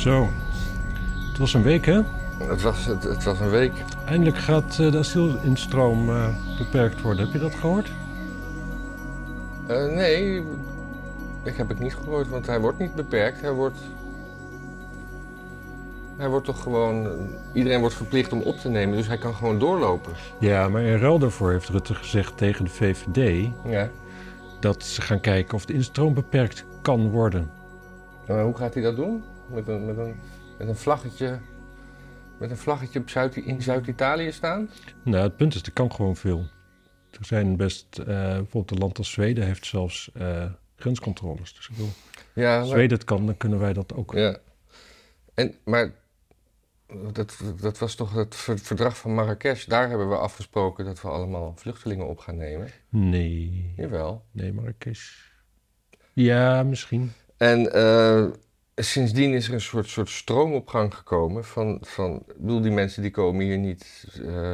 Zo. Het was een week, hè? Het was, het, het was een week. Eindelijk gaat eh, de asielinstroom eh, beperkt worden. Heb je dat gehoord? Eh, nee, ik heb het niet gehoord, want hij wordt niet beperkt. Hij wordt. Hij wordt toch gewoon. Iedereen wordt verplicht om op te nemen, dus hij kan gewoon doorlopen. Ja, maar in ruil daarvoor heeft Rutte gezegd tegen de VVD... Ja. dat ze gaan kijken of de instroom beperkt kan worden. Maar hoe gaat hij dat doen? Met een, met een, met een vlaggetje. Met een vlaggetje op Zuid, in Zuid-Italië staan? Nou, het punt is, er kan gewoon veel. Er zijn best... eh, bijvoorbeeld een land als Zweden heeft zelfs eh, grenscontroles. Dus ik bedoel, Ja, maar- Zweden het kan, dan kunnen wij dat ook. Ja. En, maar dat, dat was toch het ver- verdrag van Marrakesh. Daar hebben we afgesproken dat we allemaal vluchtelingen op gaan nemen. Nee, Jawel. nee, Marrakesh. Ja, misschien. En eh, sindsdien is er een soort, soort stroomopgang gekomen van, van... Ik bedoel, die mensen die komen hier niet eh,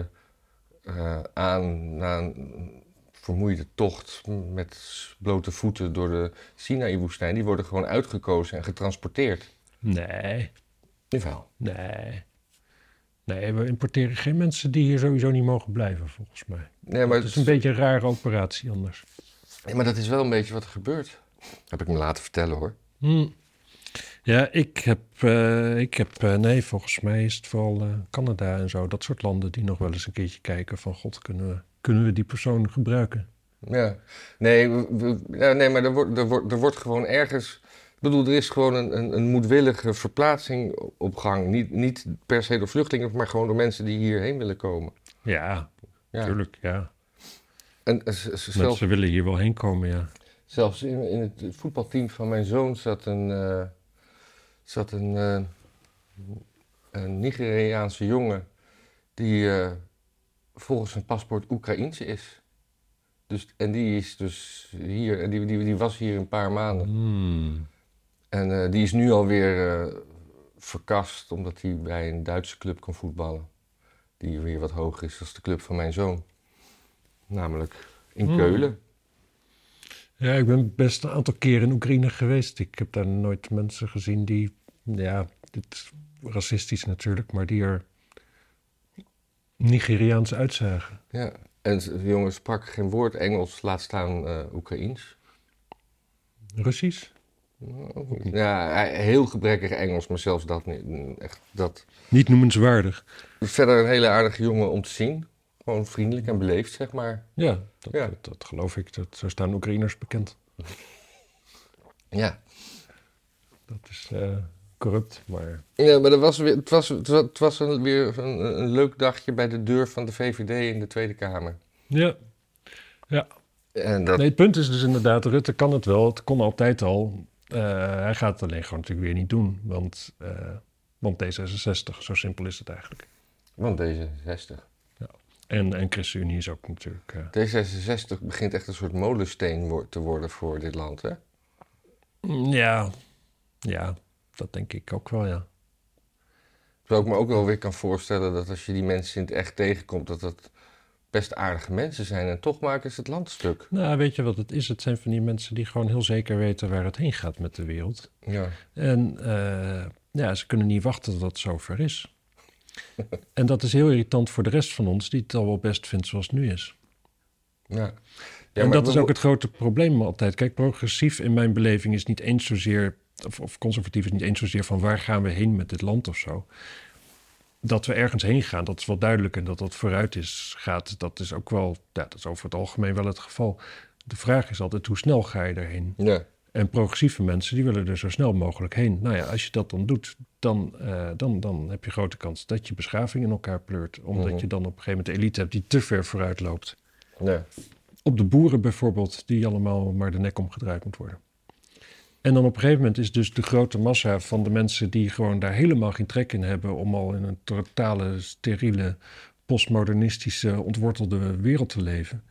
eh, aan na een vermoeide tocht met blote voeten door de Sinaï-woestijn. Die worden gewoon uitgekozen en getransporteerd. Nee, Jawel. nee. Nee, we importeren geen mensen die hier sowieso niet mogen blijven, volgens mij. Nee, maar het is een beetje een rare operatie anders. Ja, maar dat is wel een beetje wat er gebeurt. Heb ik me laten vertellen hoor. Hm. Ja, ik heb, eh, ik heb eh, nee, volgens mij is het vooral eh, Canada en zo. Dat soort landen die nog wel eens een keertje kijken van... God, kunnen we, kunnen we die persoon gebruiken? Ja. Nee, we- we- ja, nee maar er wordt, er, wordt, er wordt gewoon ergens... Ik bedoel, er is gewoon een, een, een moedwillige verplaatsing op gang. Niet, niet per se door vluchtelingen, maar gewoon door mensen die hierheen willen komen. Ja, natuurlijk, ja. En zelfs, Mensen willen hier wel heen komen, ja. zelfs in, in het voetbalteam van mijn zoon zat een, zat een, eh, een Nigeriaanse jongen... die eh, volgens zijn paspoort Oekraïense is. Dus, en die is dus hier, en die, die, die was hier een paar maanden. Hmm. En eh, die is nu alweer verkast omdat hij bij een Duitse club kan voetballen. Die weer wat hoger is dan de club van mijn zoon. Namelijk in Hmm. Keulen. Ja, ik ben best een aantal keren in Oekraïne geweest. Ik heb daar nooit mensen gezien die... Ja, dit is racistisch natuurlijk, maar die er Nigeriaans uitzagen. Ja. En de jongen sprak geen woord Engels, laat staan eh Oekraïens. Russisch? Ja, hij- heel gebrekkig Engels, maar zelfs dat niet. Echt, dat. Niet noemenswaardig. Verder een hele aardige jongen om te zien. Gewoon vriendelijk en beleefd, zeg maar. Ja, dat, Ja. Dat, dat geloof ik. Dat, zo staan Oekraïners bekend. Ja. Dat is eh, corrupt, maar... Ja, maar er was weer, het was, het was, het was een, weer een, een leuk dagje bij de deur van de VVD in de Tweede Kamer. Ja. En dat, Nee, het punt is dus inderdaad, Rutte kan het wel. Het kon altijd al. Eh, hij gaat het alleen gewoon natuurlijk weer niet doen. Want, eh, want D66, zo simpel is het eigenlijk. Want D66. En, en ChristenUnie is ook natuurlijk... eh, D66 begint echt een soort molensteen te worden voor dit land, hè? mm, ja, ja, dat denk ik ook wel, ja. Terwijl ik me ook wel weer kan voorstellen dat als je die mensen in het echt tegenkomt, dat dat best aardige mensen zijn. En toch maken ze het land stuk. Nou, weet je wat het is? Het zijn van die mensen die gewoon heel zeker weten waar het heen gaat met de wereld. Ja. En eh, ja, ze kunnen niet wachten tot het zover is. En dat is heel irritant voor de rest van ons, die het al wel best vindt zoals het nu is. ja. ja en dat is ook het grote probleem altijd. Kijk, progressief in mijn beleving is niet eens zozeer, of, of conservatief is niet eens zozeer van waar gaan we heen met dit land of zo. Dat we ergens heen gaan, dat is wel duidelijk. En dat dat vooruit is, gaat, dat is ook wel, ja, dat is over het algemeen wel het geval. De vraag is altijd, hoe snel ga je erheen? Ja. En progressieve mensen, die willen er zo snel mogelijk heen. Nou ja, als je dat dan doet, dan, eh, dan, dan heb je grote kans dat je beschaving in elkaar pleurt. Omdat Mhm. je dan op een gegeven moment de elite hebt die te ver vooruit loopt. Ja. Op de boeren bijvoorbeeld, die allemaal maar de nek omgedraaid moet worden. En dan op een gegeven moment is dus de grote massa van de mensen die gewoon daar helemaal geen trek in hebben om al in een totale, steriele, postmodernistische, ontwortelde wereld te leven.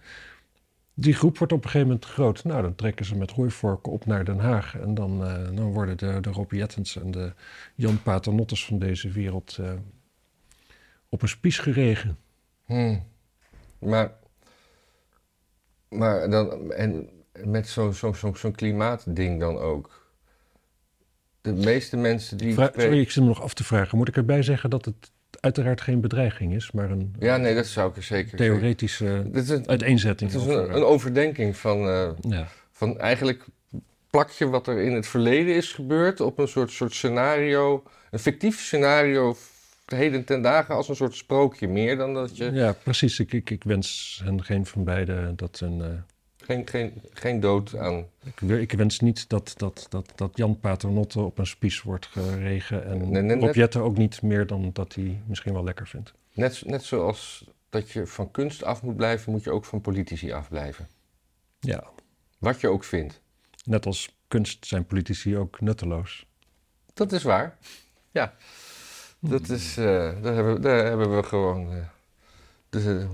Die groep wordt op een gegeven moment groot. Nou, dan trekken ze met roeivorken op naar Den Haag. En dan, eh, dan worden de, de Rob Jettens en de Jan Paternottes van deze wereld eh, op een spies geregen. Hm. Maar, maar dan, en met zo'n zo, zo, zo'n klimaatding dan ook. de meeste mensen die... Sorry, ik zit me nog af te vragen. Moet ik erbij zeggen dat het uiteraard geen bedreiging is, maar een Ja, nee, dat zou ik er zeker theoretische Het is een, uiteenzetting? het is over, een, een overdenking van, eh, ja. van eigenlijk plak je wat er in het verleden is gebeurd op een soort, soort scenario, een fictief scenario heden ten dagen als een soort sprookje meer dan dat je ja, precies. Ik, ik, ik wens hen geen van beiden dat een... geen, geen, geen dood aan. Ik, ik wens niet dat, dat, dat, dat Jan Paternotte op een spies wordt geregen. En Nee, nee, net- ook niet meer dan dat hij misschien wel lekker vindt. Net, net zoals dat je van kunst af moet blijven, moet je ook van politici afblijven. Ja, Wat je ook vindt. net als kunst zijn politici ook nutteloos. Dat is waar. Ja. Dat is, eh, daar, hebben, daar hebben we gewoon eh, de,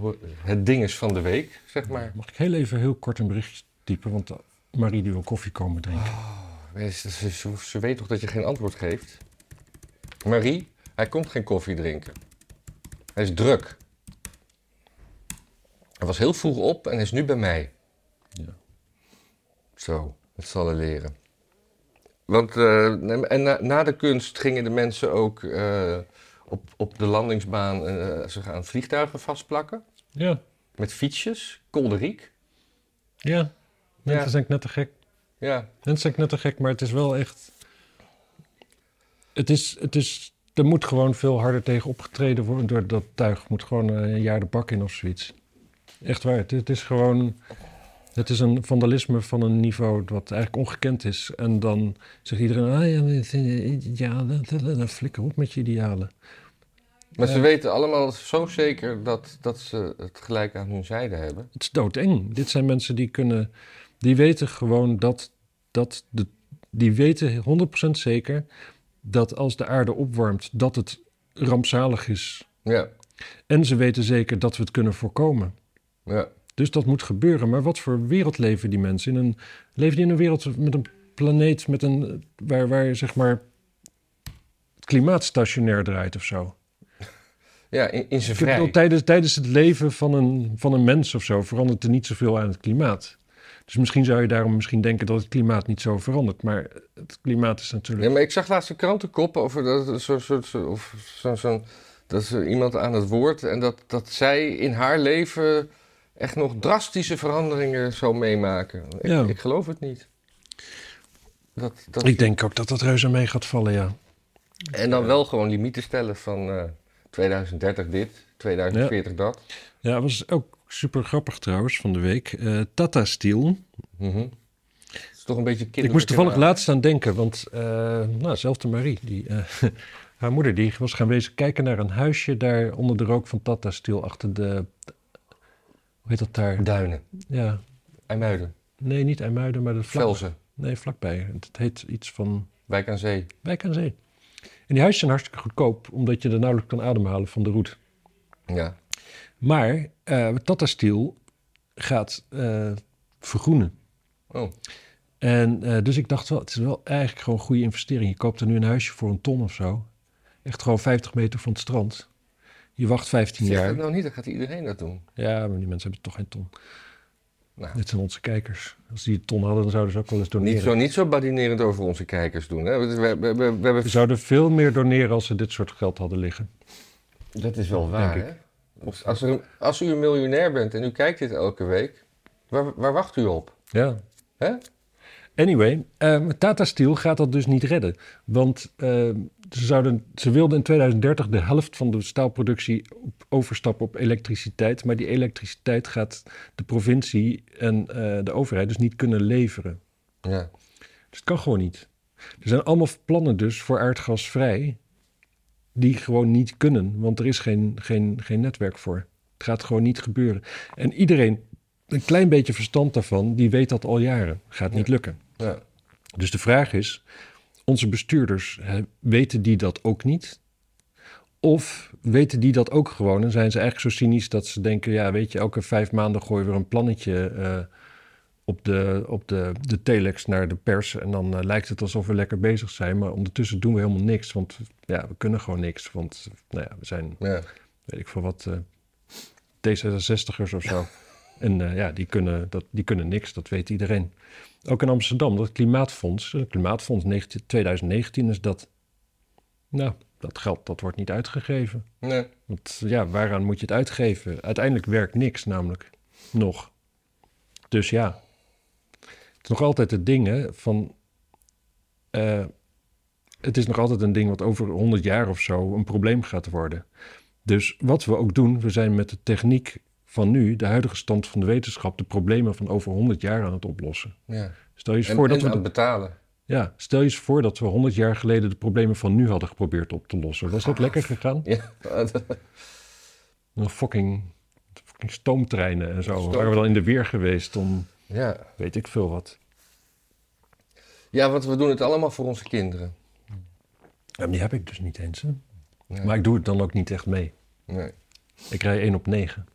het dinges van de week, zeg maar. Mag ik heel even heel kort een bericht typen? Want eh, Marie die wil koffie komen drinken. Ze, ze, ze- ze weet toch dat je geen antwoord geeft? Marie, hij komt geen koffie drinken. Hij is druk. Hij was heel vroeg op en is nu bij mij. Ja. Zo, dat zal hij leren. Want eh, en na, na de kunst gingen de mensen ook eh, op, op de landingsbaan eh, ze gaan vliegtuigen vastplakken. Ja, Met fietsjes, kolderiek. ja. Mensen Ja. zijn net te gek. Ja, Mensen zijn net te gek, maar het is wel echt... Het is, het is... Er moet gewoon veel harder tegen opgetreden worden. Door dat tuig moet gewoon eh, een jaar de bak in of zoiets. Echt waar. Het, het is gewoon... Het is een vandalisme van een niveau wat eigenlijk ongekend is. En dan zegt iedereen... Ah ja. Dan flikker op met je idealen. Maar ze Eh. weten allemaal zo zeker dat, dat ze het gelijk aan hun zijde hebben. Het is doodeng. Dit zijn mensen die kunnen... Die weten gewoon dat... dat de, die weten 100% zeker... dat als de aarde opwarmt... dat het rampzalig is. Ja, En ze weten zeker dat we het kunnen voorkomen. ja. Dus dat moet gebeuren. Maar wat voor wereld leven die mensen? In een, leven die in een wereld met een planeet... Met een, waar, waar zeg maar... het klimaat stationair draait of zo? Ja in, in zijn bedoel, vrij. tijdens, tijdens het leven van een, van een mens of zo verandert er niet zoveel aan het klimaat. Dus misschien zou je daarom misschien denken dat het klimaat niet zo verandert. Maar het klimaat is natuurlijk. Ja, maar ik zag laatst een krantenkop over dat soort zo, of zo, dat is iemand aan het woord en dat, dat zij in haar leven echt nog drastische veranderingen zou meemaken. Ik, Ja. ik geloof het niet. Dat, dat, Ik denk ook dat dat reuze mee gaat vallen, ja. En dan wel gewoon limieten stellen van eh 2030 dit, 2040 dat. Ja, het was ook super grappig trouwens van de week. Eh, Tata Steel. Mhm. Het is toch een beetje kinderlijk. Ik moest toevallig laatst aan denken, want uh, nou, zelfde Marie, die, uh, haar moeder, die was gaan wezen kijken naar een huisje daar onder de rook van Tata Steel achter de. Hoe heet dat daar? Duinen, Ja, IJmuiden, nee, niet IJmuiden, maar de vlak, Velzen, Nee, vlakbij. Het heet iets van Wijk aan Zee. Wijk aan Zee. En die huizen zijn hartstikke goedkoop, omdat je er nauwelijks kan ademhalen van de roet. Ja. Maar uh, Tata Steel gaat uh, vergroenen. Oh. En uh, dus ik dacht wel, het is wel eigenlijk gewoon een goede investering. Je koopt er nu een huisje voor een ton of zo. Echt gewoon 50 meter van het strand. Je wacht 15 zeg jaar. dat nou niet, dan gaat iedereen dat doen. Ja, maar die mensen hebben toch geen ton. Nou. Dit zijn onze kijkers. Als die een ton hadden, dan zouden ze ook wel eens doneren. Niet zo, niet zo badinerend over onze kijkers doen. Hè? We, we, we, we hebben... Ze zouden veel meer doneren als ze dit soort geld hadden liggen. Dat is wel waar, Denk hè? Als, er, als u een miljonair bent en u kijkt dit elke week, waar, waar wacht u op? Ja. Hè? Anyway, uh, Tata Steel gaat dat dus niet redden. Want uh, ze, zouden, ze wilden in 2030 de helft van de staalproductie op, overstappen op elektriciteit. Maar die elektriciteit gaat de provincie en uh, de overheid dus niet kunnen leveren. Ja. Dus het kan gewoon niet. Er zijn allemaal plannen dus voor aardgasvrij die gewoon niet kunnen. Want er is geen, geen, geen netwerk voor. Het gaat gewoon niet gebeuren. En iedereen een klein beetje verstand daarvan, die weet dat al jaren. Gaat niet Ja. lukken. Ja. Dus de vraag is, onze bestuurders, hè, weten die dat ook niet? Of weten die dat ook gewoon en zijn ze eigenlijk zo cynisch dat ze denken... ja, weet je, elke vijf maanden gooien we een plannetje uh, op, de, op de, de telex naar de pers... en dan uh, lijkt het alsof we lekker bezig zijn, maar ondertussen doen we helemaal niks. Want ja, we kunnen gewoon niks, want nou ja, we zijn, Ja. weet ik veel wat, uh, D66'ers of zo. En eh, ja, die kunnen, dat, die kunnen niks, dat weet iedereen. Ook in Amsterdam, dat Klimaatfonds, het Klimaatfonds 19 2019 is dat. Nou, dat geld dat wordt niet uitgegeven. Nee. Want ja, waaraan moet je het uitgeven? Uiteindelijk werkt niks, namelijk nog. Dus ja, het is nog altijd het ding hè, van. eh, het is nog altijd een ding wat over 100 jaar of zo een probleem gaat worden. Dus wat we ook doen, we zijn met de techniek van nu, de huidige stand van de wetenschap, de problemen van over 100 jaar aan het oplossen. Ja. Stel je eens En, voor dat en we aan het betalen. ja, stel je eens voor dat we 100 jaar geleden de problemen van nu hadden geprobeerd op te lossen. Was dat lekker gegaan? Ja. Een fucking, fucking stoomtreinen en zo. Stoom- Waren we dan in de weer geweest om ja. weet ik veel wat. ja, want we doen het allemaal voor onze kinderen. Ja, die heb ik dus niet eens. Hè? Nee. Maar ik doe het dan ook niet echt mee. Nee. Ik rij 1 op 9.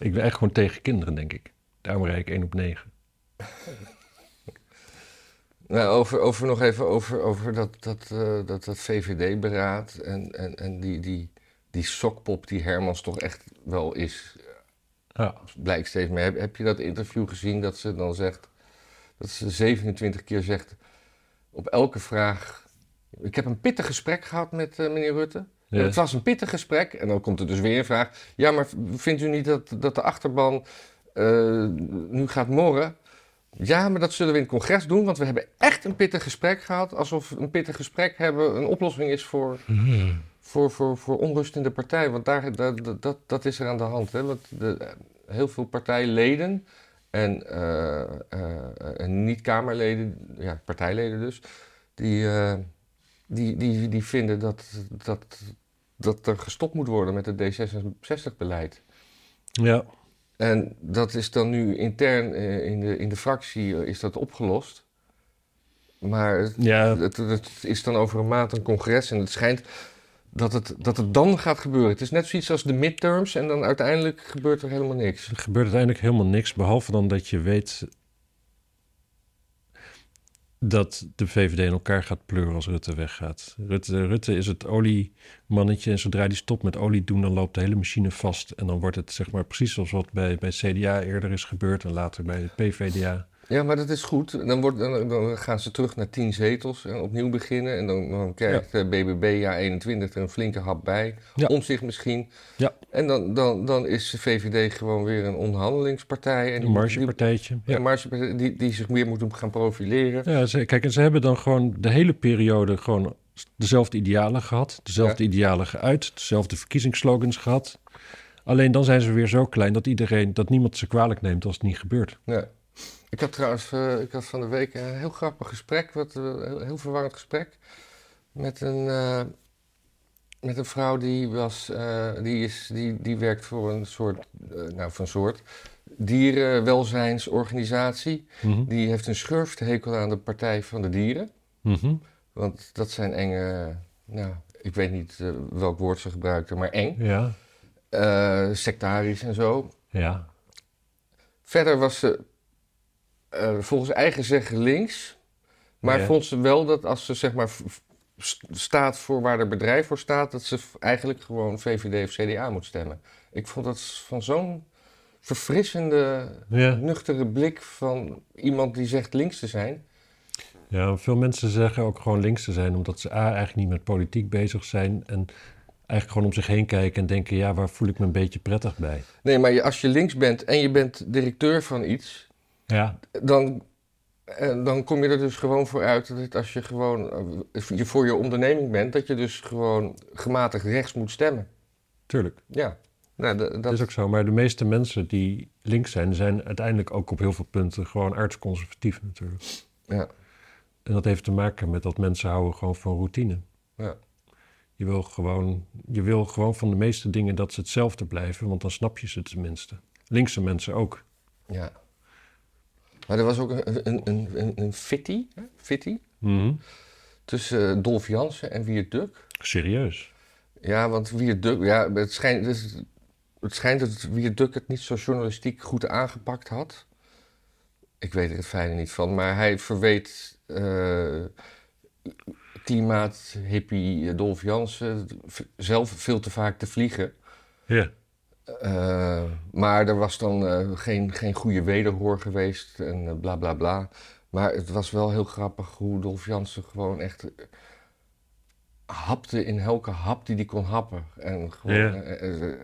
Ik ben echt gewoon tegen kinderen, denk ik. Daarom rijd ik 1 op 9. Nou, over, over nog even over, over dat, dat, eh, dat, dat VVD-beraad en, en, en die, die, die sokpop die Hermans toch echt wel is, Ja. blijkt steeds meer. Heb, heb je dat interview gezien dat ze dan zegt, dat ze 27 keer zegt op elke vraag... Ik heb een pittig gesprek gehad met eh, meneer Rutte. Het was een pittig gesprek. En dan komt er dus weer een vraag. Ja, maar vindt u niet dat, dat de achterban eh, nu gaat morren? Ja, maar dat zullen we in het congres doen, want we hebben echt een pittig gesprek gehad. Alsof een pittig gesprek hebben een oplossing is voor, voor, voor, voor onrust in de partij. Want daar, dat, dat, dat is er aan de hand. Hè? Want de, heel veel partijleden en, eh, eh, en niet-Kamerleden, ja, partijleden dus, die, die, die, die vinden dat, dat, dat er gestopt moet worden met het D66-beleid. ja. En dat is dan nu intern eh, in, de, in de fractie eh, is dat opgelost. Maar het, Ja, het, het is dan over een maand een congres en het schijnt dat het, dat het dan gaat gebeuren. Het is net zoiets als de midterms en dan uiteindelijk gebeurt er helemaal niks. er gebeurt uiteindelijk helemaal niks. Behalve dan dat je weet dat de VVD in elkaar gaat pleuren als Rutte weggaat. Rutte, Rutte is het oliemannetje en zodra die stopt met olie doen... dan loopt de hele machine vast. En dan wordt het zeg maar precies zoals wat bij, bij CDA eerder is gebeurd... en later bij PVDA. Ja, maar dat is goed. Dan, wordt, dan, dan gaan ze terug naar 10 zetels en opnieuw beginnen. En dan, dan krijgt de BBB ja 21 er een flinke hap bij. Ja. Om zich misschien. Ja. En dan, dan, dan is de VVD gewoon weer een onderhandelingspartij. En Een die, margepartijtje. ja. Ja. margepartij die, die zich meer moet gaan profileren. Ja, ze, kijk, en ze hebben dan gewoon de hele periode gewoon dezelfde idealen gehad, dezelfde idealen geuit, dezelfde verkiezingsslogans gehad. Alleen dan zijn ze weer zo klein dat iedereen, dat niemand ze kwalijk neemt als het niet gebeurt. Ja. Ik had trouwens eh, ik had van de week een heel grappig gesprek, wat, eh, heel, heel verwarrend gesprek, met een, eh, met een vrouw die, was, die, is, die, die werkt voor een soort, nou een soort dierenwelzijnsorganisatie. Mhm. Die heeft een schurfthekel aan de Partij van de Dieren, Mhm. want dat zijn enge, nou ik weet niet welk woord ze gebruikte, maar eng, Ja, sectarisch en zo. ja, Verder was ze eh, volgens eigen zeggen links. Maar Ja. vond ze wel dat als ze zeg maar staat voor waar haar bedrijf voor staat, dat ze eigenlijk gewoon VVD of CDA moet stemmen. Ik vond dat van zo'n verfrissende, ja. nuchtere blik van iemand die zegt links te zijn. ja. Veel mensen zeggen ook gewoon links te zijn, omdat ze A, eigenlijk niet met politiek bezig zijn en eigenlijk gewoon om zich heen kijken en denken, ja, waar voel ik me een beetje prettig bij? Nee, maar als je links bent en je bent directeur van iets, Ja, dan, eh, dan kom je er dus gewoon voor uit dat als je gewoon eh, je voor je onderneming bent, dat je dus gewoon gematigd rechts moet stemmen. tuurlijk. Ja, nou, dat is ook zo. Maar de meeste mensen die links zijn, zijn uiteindelijk ook op heel veel punten gewoon aardsconservatief natuurlijk. Ja. En dat heeft te maken met dat mensen houden gewoon van routine. Ja. Je wil gewoon, je wil gewoon van de meeste dingen dat ze hetzelfde blijven, want dan snap je ze tenminste. Linkse mensen ook. ja. Maar er was ook een, een, een, fitty, hè? fitty tussen eh, Dolf Jansen en Wiert Duk. Serieus. Ja, want Wiert Duk, ja, het schijnt, het, het schijnt dat Wiert Duk het niet zo journalistiek goed aangepakt had. Ik weet er het fijne niet van, maar hij verweet eh klimaathippie Dolf Jansen zelf veel te vaak te vliegen. Ja. Eh, maar er was dan eh, geen, geen goede wederhoor geweest en eh, bla bla bla. Maar het was wel heel grappig hoe Dolf Jansen gewoon echt hapte in elke hap die hij kon happen. En gewoon, Ja.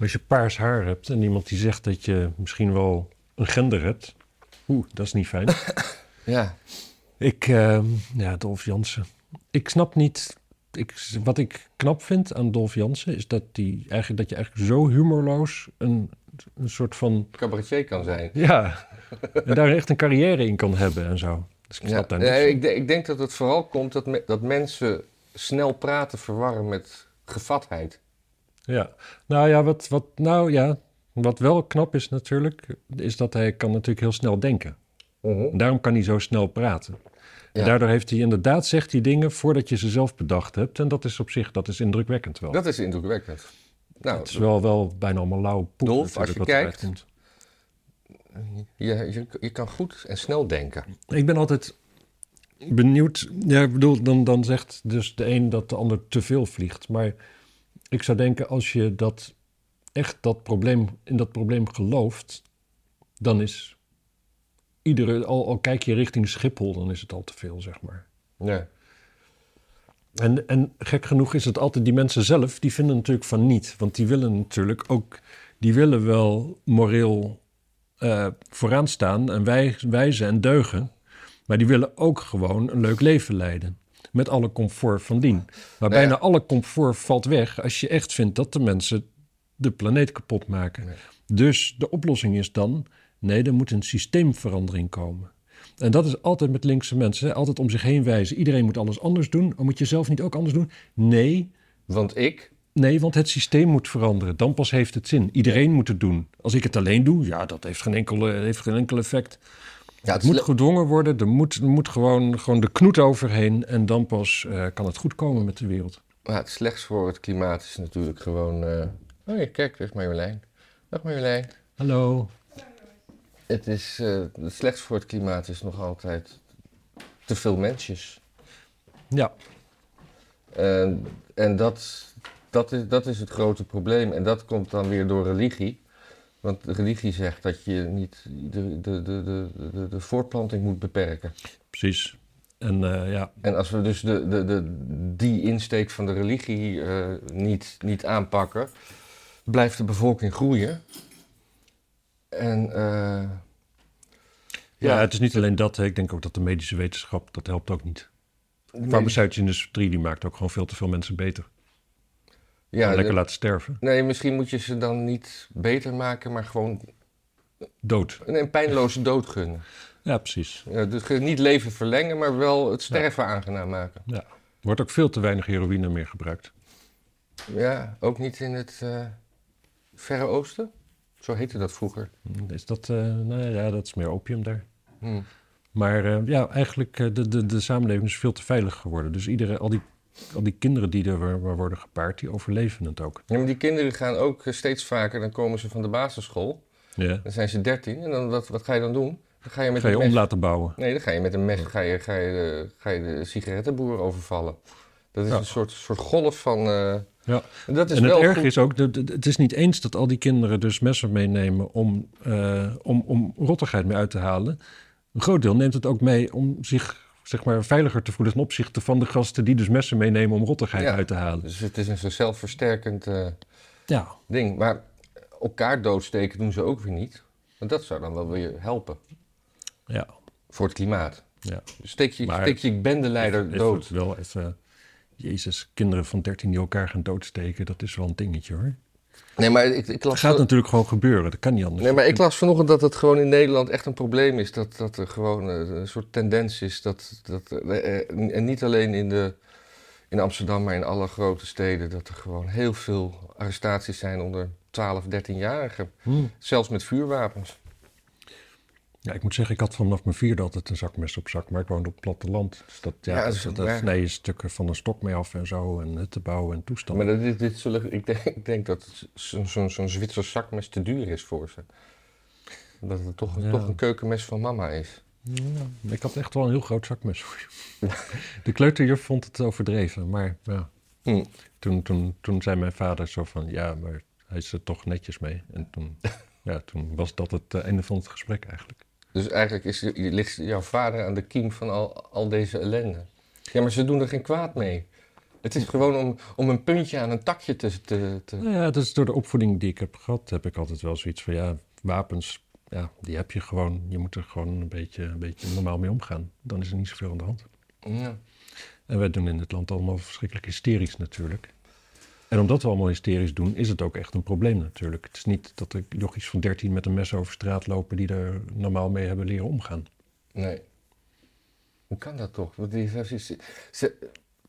Als je paars haar hebt en iemand die zegt dat je misschien wel een gender hebt. Oeh, dat is niet fijn. ja, ik, ehm, ja, Dolf Jansen. Ik snap niet. Ik, wat ik knap vind aan Dolf Jansen is dat, die eigenlijk, dat je eigenlijk zo humorloos een, een soort van. cabaretier kan zijn. Ja, en daar echt een carrière in kan hebben en zo. Dus ik Ja, niks nee, ik, ik denk dat het vooral komt dat, me- dat mensen snel praten verwarren met gevatheid. Ja, nou ja, wat, wat, nou ja, wat wel knap is natuurlijk, is dat hij kan natuurlijk heel snel denken. En daarom kan hij zo snel praten. En daardoor heeft hij inderdaad, zegt hij dingen voordat je ze zelf bedacht hebt. En dat is op zich, dat is indrukwekkend wel. Dat is indrukwekkend. Nou, het is wel, wel bijna allemaal lauwe poep. Dolf, als je wat kijkt- je, je, je kan goed en snel denken. Ik ben altijd benieuwd. Ja, ik bedoel, dan, dan zegt dus de een dat de ander te veel vliegt. Maar ik zou denken, als je dat echt dat probleem, in dat probleem gelooft, dan is iedere, al, al kijk je richting Schiphol, dan is het al te veel, zeg maar. Ja. En, en gek genoeg is het altijd die mensen zelf, die vinden natuurlijk van niet. Want die willen natuurlijk ook, die willen wel moreel eh, vooraan staan en wij, wijzen en deugen. Maar die willen ook gewoon een leuk leven leiden. Met alle comfort van dien. Maar Nou ja. bijna alle comfort valt weg als je echt vindt dat de mensen de planeet kapot maken. Nee. Dus de oplossing is dan, nee, er moet een systeemverandering komen. En dat is altijd met linkse mensen, hè, altijd om zich heen wijzen. Iedereen moet alles anders doen. Maar moet je zelf niet ook anders doen? Nee, Want ik, nee, want het systeem moet veranderen. Dan pas heeft het zin. Iedereen moet het doen. Als ik het alleen doe, ja, dat heeft geen enkel, eh, heeft geen enkel effect. ja, Het moet gedwongen worden. Er moet, er moet gewoon, gewoon de knoet overheen. En dan pas eh, kan het goed komen met de wereld. Maar het slechts voor het klimaat is natuurlijk gewoon... eh, Oh ja, kijk, daar is Marjolein. Dag Marjolein. Hallo. Het is... eh, het slechts voor het klimaat is nog altijd te veel mensjes. Ja, En, en dat, dat, is, dat is het grote probleem. En dat komt dan weer door religie. Want religie zegt dat je niet de, de, de, de, de, de voortplanting moet beperken. precies. En eh, ja, En als we dus de, de, de, die insteek van de religie eh, niet, niet aanpakken, blijft de bevolking groeien. En eh, ja. het is niet alleen dat. hè. Ik denk ook dat de medische wetenschap, dat helpt ook niet. De farmaceutische industrie, die maakt ook gewoon veel te veel mensen beter. ja, lekker de- laten sterven. nee, misschien moet je ze dan niet beter maken, maar gewoon Dood. een, een pijnloze dood gunnen. Ja, precies. Ja, dus niet leven verlengen, maar wel het sterven aangenaam maken. Ja. Er wordt ook veel te weinig heroïne meer gebruikt. Ja, ook niet in het eh, Verre Oosten? Zo heette dat vroeger. Is dat, eh, nou ja, dat is meer opium daar. Hm. Maar eh, ja, eigenlijk, uh, de, de, de samenleving is veel te veilig geworden. Dus iedere, al, die, al die kinderen die er worden gepaard, die overleven het ook. Ja, maar die kinderen gaan ook eh, steeds vaker, dan komen ze van de basisschool. Ja. Dan zijn ze 13 en dan, wat, wat ga je dan doen? Dan ga je met Ga je een om mes- laten bouwen. Nee, dan ga je met een mes ga je, ga je, de, ga je de sigarettenboer overvallen. Dat is Ja. een soort, soort golf van. eh, Ja. en dat is en het wel erg goed. is ook, het is niet eens dat al die kinderen dus messen meenemen om, eh, om, om rottigheid mee uit te halen. Een groot deel neemt het ook mee om zich zeg maar, veiliger te voelen ten opzichte van de gasten die dus messen meenemen om rottigheid Ja. uit te halen. Dus het is een zo zelfversterkend eh, Ja, ding. Maar elkaar doodsteken doen ze ook weer niet. Want dat zou dan wel weer helpen ja, voor het klimaat. ja. Dus steek je, Maar- steek je bendeleider Even- dood. even wel even, Jezus, kinderen van 13 die elkaar gaan doodsteken, dat is wel een dingetje hoor. Nee, maar ik, ik las. gaat natuurlijk gewoon gebeuren, dat kan niet anders. Nee, maar ik las vanochtend dat het gewoon in Nederland echt een probleem is. Dat, dat er gewoon eh, een soort tendens is. Dat, dat, eh, eh, en niet alleen in, de, in Amsterdam, maar in alle grote steden. Dat er gewoon heel veel arrestaties zijn onder 12, 13-jarigen. Hm. Zelfs met vuurwapens. Ja, ik moet zeggen, ik had vanaf mijn vierde altijd een zakmes op zak, maar ik woonde op het platteland. Dus dat, ja, Ja, dat, is- stukken van een stok mee af en zo, en hutten bouwen en toestanden. Maar dat, dit, dit zullen, ik, denk, ik denk dat het zo'n zo'n zo'n Zwitsers zakmes te duur is voor ze. Dat het toch, Ja. toch een keukenmes van mama is. Ja, ik had echt wel een heel groot zakmes voor je. De kleuterjuf vond het overdreven, maar ja. Hm. Toen, toen, toen zei mijn vader zo van, ja, maar hij is er toch netjes mee. En toen, ja, toen was dat het eh, einde van het gesprek eigenlijk. Dus eigenlijk is, ligt jouw vader aan de kiem van al, al deze ellende. Ja, maar ze doen er geen kwaad mee. Het is gewoon om, om een puntje aan een takje te... te, te- Nou ja, dat is door de opvoeding die ik heb gehad, heb ik altijd wel zoiets van, ja, wapens, ja, die heb je gewoon. Je moet er gewoon een beetje, een beetje normaal mee omgaan. Dan is er niet zoveel aan de hand. Ja. En wij doen in het land allemaal verschrikkelijk hysterisch natuurlijk. En omdat we allemaal hysterisch doen, is het ook echt een probleem natuurlijk. Het is niet dat er jochies van 13 met een mes over straat lopen die er normaal mee hebben leren omgaan. Nee. Hoe kan dat toch? Want die, ze, ze, ze-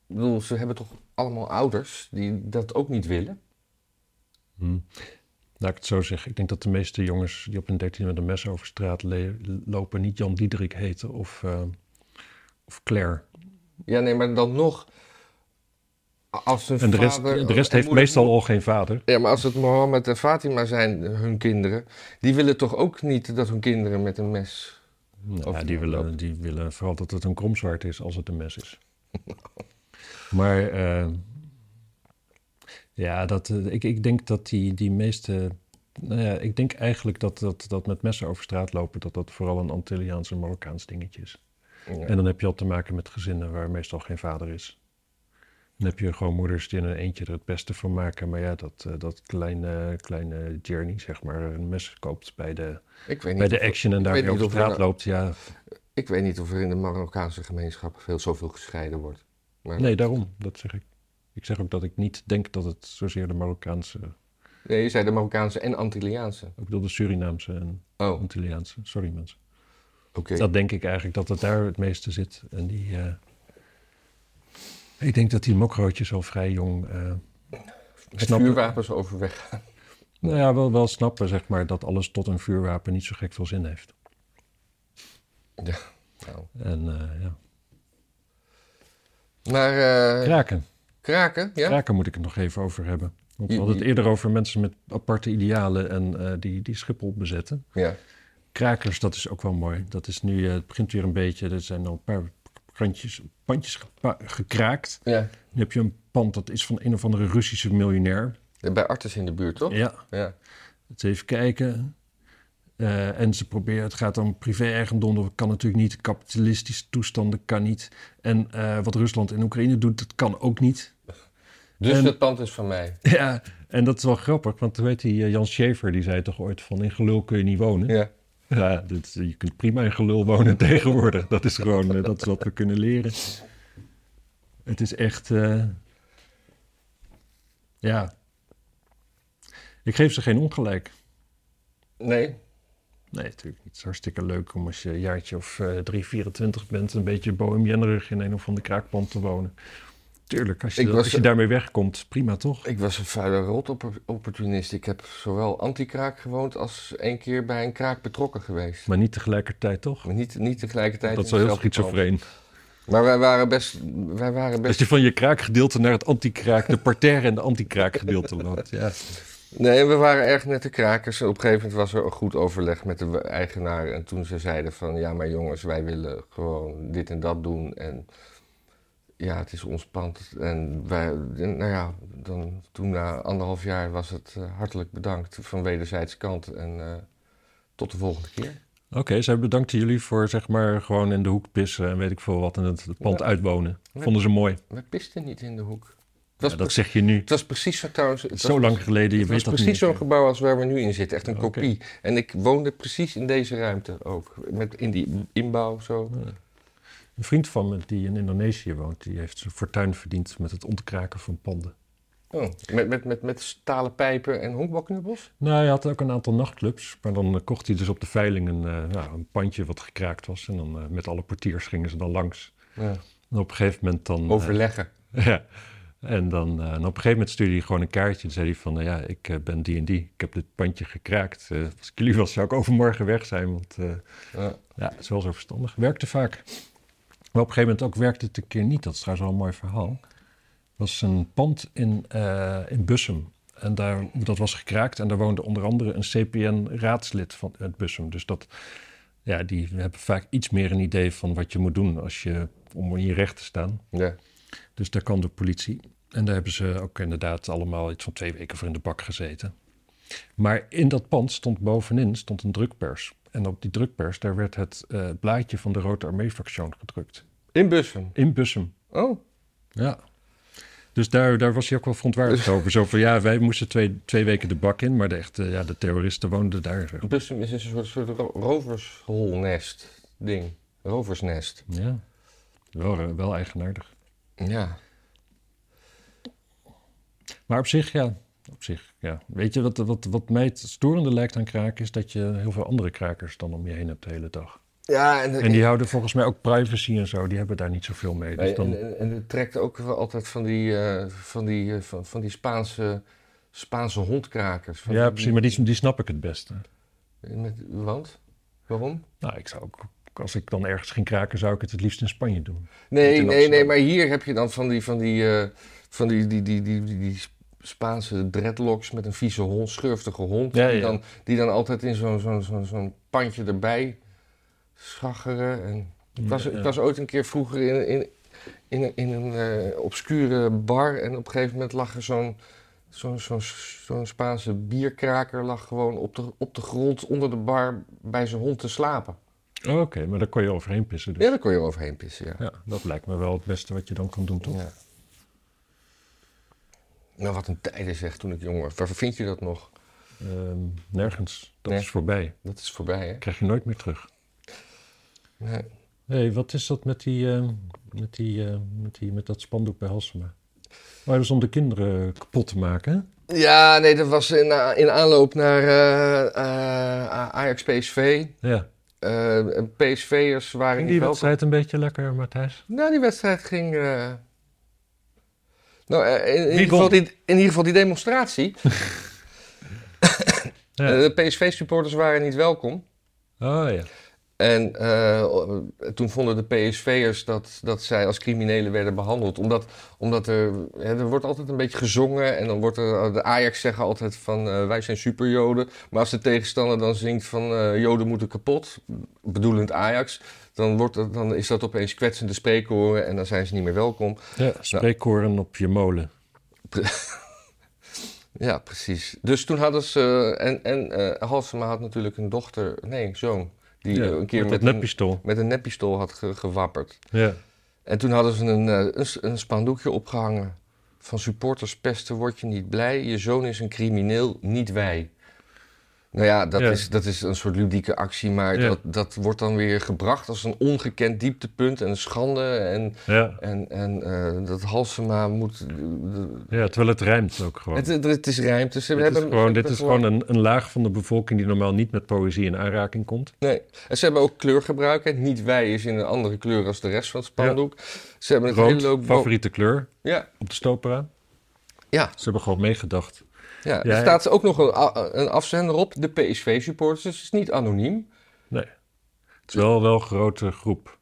ik bedoel, ze hebben toch allemaal ouders die dat ook niet willen? Hm. Laat ik het zo zeggen. Ik denk dat de meeste jongens die op hun 13 met een mes over straat lopen niet Jan Diederik heten of, eh, of Claire. Ja, nee, maar dan nog... Als En de rest, vader de rest heeft moeder- meestal al geen vader. Ja, maar als het Mohammed en Fatima zijn, hun kinderen... die willen toch ook niet dat hun kinderen met een mes... Nou, ja, die die, willen, die willen vooral dat het een kromzwaard is als het een mes is. maar eh, ja, dat, eh, ik, ik denk dat die, die meeste... Nou ja, ik denk eigenlijk dat, dat dat met messen over straat lopen... dat dat vooral een Antilliaans en Marokkaans dingetje is. Ja. En dan heb je al te maken met gezinnen waar meestal geen vader is. Dan heb je gewoon moeders die in een eentje er het beste van maken. Maar ja, dat, eh, dat kleine, kleine Journey, zeg maar, een mes koopt bij de, ik weet niet bij de action en daar over er straat loopt. Ja, Ik weet niet of er in de Marokkaanse gemeenschap veel zoveel gescheiden wordt. Maar, nee, daarom, dat zeg ik. Ik zeg ook dat ik niet denk dat het zozeer de Marokkaanse, Nee, je zei de Marokkaanse en Antilliaanse. ik bedoel de Surinaamse en Oh, oké. Antilliaanse, sorry mensen. Dat denk ik eigenlijk dat het daar het meeste zit. En die, eh, ik denk dat die mokrootjes al vrij jong eh, Met snappen. vuurwapens overweg gaan. Nou ja, wel, wel snappen zeg maar dat alles tot een vuurwapen niet zo gek veel zin heeft. Nou. En eh, ja. Maar eh, Kraken. kraken, ja? Kraken moet ik het nog even over hebben. Want we hadden het eerder over mensen met aparte idealen en eh, die, die Schiphol bezetten. Ja. Krakers, dat is ook wel mooi. Dat is nu, eh, het begint weer een beetje, er zijn al een paar pandjes gepa- gekraakt. ja. Nu heb je een pand, dat is van een of andere Russische miljonair. Bij Artis in de buurt, toch? Ja, Ja. het even kijken. Eh, en ze proberen, het gaat om privé-eigendom, dat kan natuurlijk niet. Kapitalistische toestanden kan niet. En eh, wat Rusland in Oekraïne doet, dat kan ook niet. Dus En- het pand is van mij. Ja, en dat is wel grappig, want weet je, Jan Schaefer die zei toch ooit van in gelul kun je niet wonen. Ja. Ja, dit, je kunt prima in gelul wonen tegenwoordig. Dat is gewoon eh, dat is wat we kunnen leren. Het is echt, eh, ja. Ik geef ze geen ongelijk. Nee. Nee, natuurlijk niet. Het is hartstikke leuk om als je een jaartje of eh 3, 24 bent... een beetje bohemianerig in een of ander kraakpand te wonen. Tuurlijk, als je, dat- was- als je daarmee wegkomt, prima toch? Ik was een vuile rot-opportunist. Ik heb zowel anti-kraak gewoond als één keer bij een kraak betrokken geweest. Maar niet tegelijkertijd toch? Maar niet, niet tegelijkertijd. Dat is wel heel schizofreen. Maar wij waren best... Wij waren best je van je kraakgedeelte naar het anti-kraak, de parterre en de anti-kraakgedeelte loopt. Ja. Nee, we waren erg nette krakers. En op een gegeven moment was er een goed overleg met de eigenaar. En toen ze zeiden van, ja maar jongens, wij willen gewoon dit en dat doen. En ja, het is ons pand. En wij, nou ja, dan, toen na anderhalf jaar was het eh, hartelijk bedankt van wederzijds kant. En eh, tot de volgende keer. Oké, zij bedankten jullie voor zeg maar gewoon in de hoek pissen en weet ik veel wat en het, het pand Ja. uitwonen. Vonden ze mooi. We pisten niet in de hoek. Ja, dat zeg je nu. het was precies zo trouwens. Het Zo was, lang geleden, je Het was weet dat precies niet. zo'n meer. gebouw als waar we nu in zitten. Echt een kopie. En ik woonde precies in deze ruimte ook. Met, in die inbouw zo. Een vriend van me die in Indonesië woont, die heeft zijn fortuin verdiend met het ontkraken van panden. Oh, met, met, met, met stalen pijpen en honkbalknuppels? Nou, hij had ook een aantal nachtclubs, maar dan eh, kocht hij dus op de veiling een, eh, nou, een pandje wat gekraakt was. En dan eh, met alle portiers gingen ze dan langs. Ja. En op een gegeven moment dan... eh, Overleggen. Ja. En dan eh, en op een gegeven moment stuurde hij gewoon een kaartje. En zei hij van, nou ja, ik eh, ben die en die. Ik heb dit pandje gekraakt. Eh, als ik jullie was, zou ik overmorgen weg zijn. Want eh, Ja. ja, het is wel zo verstandig. Werkte vaak. Maar op een gegeven moment ook werkte het een keer niet. Dat is trouwens wel een mooi verhaal. was een pand in, eh, in Bussum. En daar, dat was gekraakt. En daar woonde onder andere een CPN-raadslid van het Bussum. Dus dat, ja, die hebben vaak iets meer een idee van wat je moet doen als je, om in je recht te staan. Ja. Dus daar kwam de politie. En daar hebben ze ook inderdaad allemaal iets van twee weken voor in de bak gezeten. Maar in dat pand stond bovenin stond een drukpers. En op die drukpers, daar werd het eh, blaadje van de Rode Armee-fractie gedrukt. In Bussum? In Bussum. Oh. Ja. Dus daar, daar was hij ook wel verontwaardigd over. Zo van, ja, wij moesten twee, twee weken de bak in, maar de, echte, ja, de terroristen woonden daar. Bussum is een soort, soort ro- roversholnest ding. Roversnest. Ja, wel, eh, wel eigenaardig. Ja. Maar op zich, ja, op zich, ja. Weet je, wat, wat, wat mij het storende lijkt aan kraken... is dat je heel veel andere krakers dan om je heen hebt de hele dag. Ja, en, En die houden volgens mij ook privacy en zo. Die hebben daar niet zoveel mee. Dus dan, en, het trekt ook wel altijd van die, eh, van die, eh, van, van die Spaanse, Spaanse hondkrakers. Van ja, die- precies. Maar die, die snap ik het beste. Met, want? Waarom? Nou, ik zou ook... Als ik dan ergens ging kraken, zou ik het het liefst in Spanje doen. Nee, nee, nee, maar hier heb je dan van die, van die, eh, van die, die, die, die, die, die Spaanse dreadlocks met een vieze hond, schurftige hond. Ja, Die, dan, die dan altijd in zo'n zo'n zo'n zo'n pandje erbij schacheren. En ik, was, ik was ooit een keer vroeger in, in, in, een- in een eh, obscure bar en op een gegeven moment lag er zo'n zo'n zo'n zo'n Spaanse bierkraker lag gewoon op de, op de grond onder de bar bij zijn hond te slapen. Oh, Oké, maar daar kon je overheen pissen. Dus. Ja, daar kon je overheen pissen, ja. Ja, dat lijkt me wel het beste wat je dan kan doen, toch? Ja. Nou, wat een tijden zeg toen ik jong was. Waar vind je dat nog? Ehm, nergens. Dat Nee. is voorbij. Dat is voorbij, hè? krijg je nooit meer terug. Nee. Hé, hey, wat is dat met, die, eh, met, die, eh, met, die, met dat spandoek bij Halsema? Maar dat is om de kinderen kapot te maken. hè? Ja, nee, dat was in, a- in aanloop naar eh, eh, Ajax PSV. Ja. Eh, PSV'ers waren Ging niet die wedstrijd een beetje lekker, Matthijs? Nou, die wedstrijd ging... eh, Nou, eh, in, ieder geval die, in ieder geval die demonstratie. Ja. Eh, de PSV-supporters waren niet welkom. Oh ja. En eh, toen vonden de PSV'ers dat, dat zij als criminelen werden behandeld. Omdat, omdat er, hè, er wordt altijd een beetje gezongen. En dan wordt er, de Ajax zeggen altijd van eh, wij zijn superjoden. Maar als de tegenstander dan zingt van eh, joden moeten kapot, bedoelend Ajax. Dan, wordt het, dan is dat opeens kwetsende spreekhoren en dan zijn ze niet meer welkom. ja spreekkoren op je molen. Ja, precies. Dus toen hadden ze... En, en eh Halsema had natuurlijk een dochter, nee, een zoon. Die Ja, eh, een keer met een, neppistool. met een neppistool had ge- gewapperd. Ja. En toen hadden ze een, eh, een, een spandoekje opgehangen. Van supporters pesten word je niet blij. Je zoon is een crimineel, niet wij. Nou ja, dat, Ja. Is, dat is een soort ludieke actie. Maar Ja. dat, dat wordt dan weer gebracht als een ongekend dieptepunt en een schande. En, Ja. en, en eh, dat Halsema moet... de- ja, terwijl het rijmt ook gewoon. het, het, het is ruimte. Ze Dit is hebben, gewoon, ze dit is gewoon een, een laag van de bevolking die normaal niet met poëzie in aanraking komt. Nee. En ze hebben ook kleurgebruik. hè. Niet wij is in een andere kleur als de rest van het spandoek. Ze hebben een hele loop... favoriete kleur Ja, op de stopera. ja. Ze hebben gewoon meegedacht. Ja, er staat ook nog een, afzender op, de PSV-supporters. Dus het is niet anoniem. Nee. Het is wel wel een grote groep.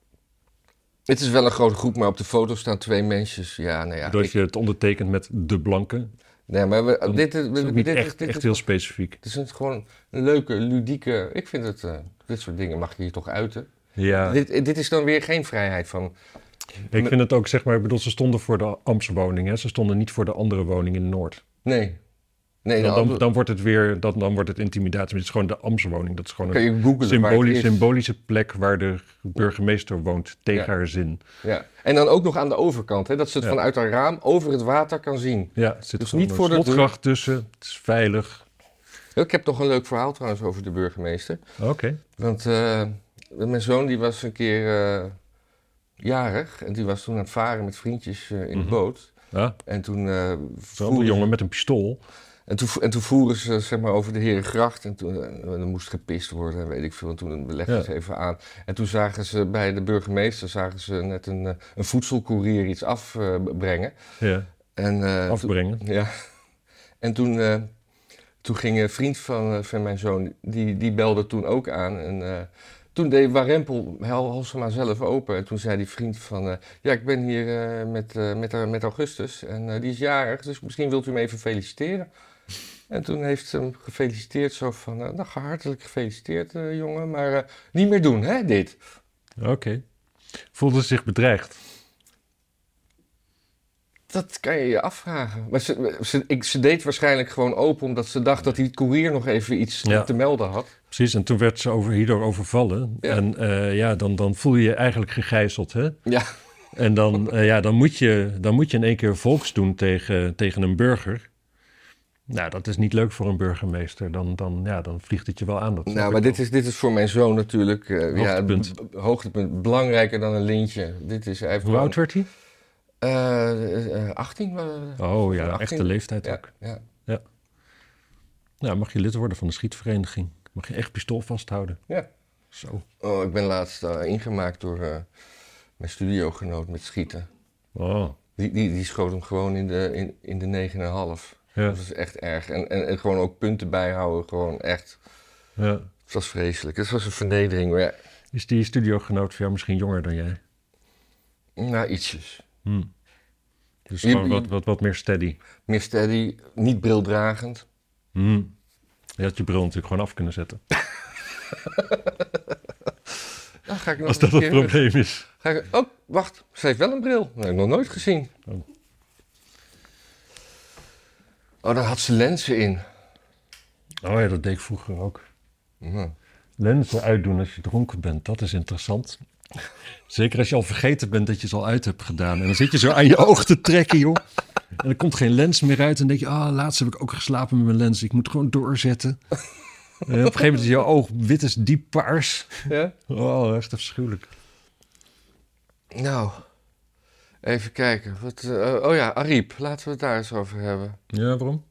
Het is wel een grote groep, maar op de foto staan twee mensjes. Ja, nou ja. Doordat ik- je het ondertekent met de blanke. nee, maar we, Dan dit, is- dit, niet echt, dit echt is, heel specifiek. het is een- gewoon een leuke, ludieke... Ik vind het... eh, dit soort dingen mag je hier toch uiten. Ja, Dit, dit is dan weer geen vrijheid van... ik vind het ook, zeg maar, ik bedoel, ze stonden voor de Amsterdamse woning. Hè? Ze stonden niet voor de andere woning in Noord. Nee. Nee, Dan, dan, dan, wordt het weer, dan, dan wordt het intimidatie. Maar het is gewoon de Amsterdamse woning. Dat is gewoon een googlen symbolisch, symbolische plek waar de burgemeester woont tegen Ja. haar zin. Ja. En dan ook nog aan de overkant, hè, dat ze het Ja. vanuit haar raam over het water kan zien. Ja, het zit Dus niet een voor de slotgracht tussen. Het is veilig. Ik heb nog een leuk verhaal trouwens over de burgemeester. Oké. Want eh, mijn zoon die was een keer eh, jarig en die was toen aan het varen met vriendjes eh, in de Mhm. boot. Ja, En toen, eh zo'n jongen met een pistool. En, toen, en toen voeren ze zeg maar, over de Herengracht en toen eh, er moest gepist worden en weet ik veel. En toen legden Ja. ze even aan. En toen zagen ze bij de burgemeester zagen ze net een, eh, een voedselcourier iets afbrengen. Ja, en, eh, toen- afbrengen. ja. En toen, toen ging een vriend van, van mijn zoon, die, die belde toen ook aan. En eh, toen deed Warempel Hel Halsema zelf open. En toen zei die vriend van, ja, ik ben hier eh, met, eh, met, met Augustus en die is jarig, dus misschien wilt u hem even feliciteren. En toen heeft ze hem gefeliciteerd, zo van, eh, nou, hartelijk gefeliciteerd eh, jongen, maar eh, niet meer doen, hè, dit. Oké. Voelde zich bedreigd. dat kan je je afvragen. Maar ze, ze, ik, ze deed waarschijnlijk gewoon open omdat ze dacht dat die courier nog even iets Ja. te melden had. Precies, en toen werd ze over, hierdoor overvallen. Ja. En ja, dan, dan voel je je eigenlijk gegijzeld, hè? Ja, En dan, ja, dan, moet je, dan moet je in één keer volks doen tegen, tegen een burger. Nou, dat is niet leuk voor een burgemeester. Dan, dan, ja, dan vliegt het je wel aan. Dat nou, maar wel. dit is, dit is voor mijn zoon natuurlijk eh, Hoogtepunt. Ja, hoogtepunt. Belangrijker dan een lintje. Dit is, Hoe oud werd hij? Eh, eh, 18? eh, Oh ja, 18. echte leeftijd ja, ook. ja. Nou, mag je lid worden van de schietvereniging. Mag je echt pistool vasthouden. Ja. Zo. Oh, ik ben laatst ingemaakt door mijn studiogenoot met schieten. Oh, Die, die, die schoot hem gewoon in de, in, in de 9,5. Ja. Dat was echt erg. En, en, en gewoon ook punten bijhouden. Gewoon echt. ja. Het was vreselijk. Het was een vernedering. Maar ja, Is die studiogenoot van jou misschien jonger dan jij? nou, ietsjes. Hm. Dus Je- gewoon wat, wat, wat meer steady. Meer steady, niet brildragend. Hm. Je had je bril natuurlijk gewoon af kunnen zetten. Dan ga ik nog Als dat het probleem is. Ga ik, oh, wacht. Ze heeft wel een bril. Dat heb ik nog nooit gezien. Oh. Oh, daar had ze lenzen in. Oh ja, dat deed ik vroeger ook. Lenzen uitdoen als je dronken bent, dat is interessant. Zeker als je al vergeten bent dat je ze al uit hebt gedaan. En dan zit je zo aan je oog te trekken, joh. En er komt geen lens meer uit. En dan denk je, ah, laatst heb ik ook geslapen met mijn lens. Ik moet gewoon doorzetten. En op een gegeven moment is je oog wit is diep paars. Ja? Oh, echt afschuwelijk. Nou, even kijken. Wat, eh, oh ja, Ariep. Laten we het daar eens over hebben. Ja, waarom?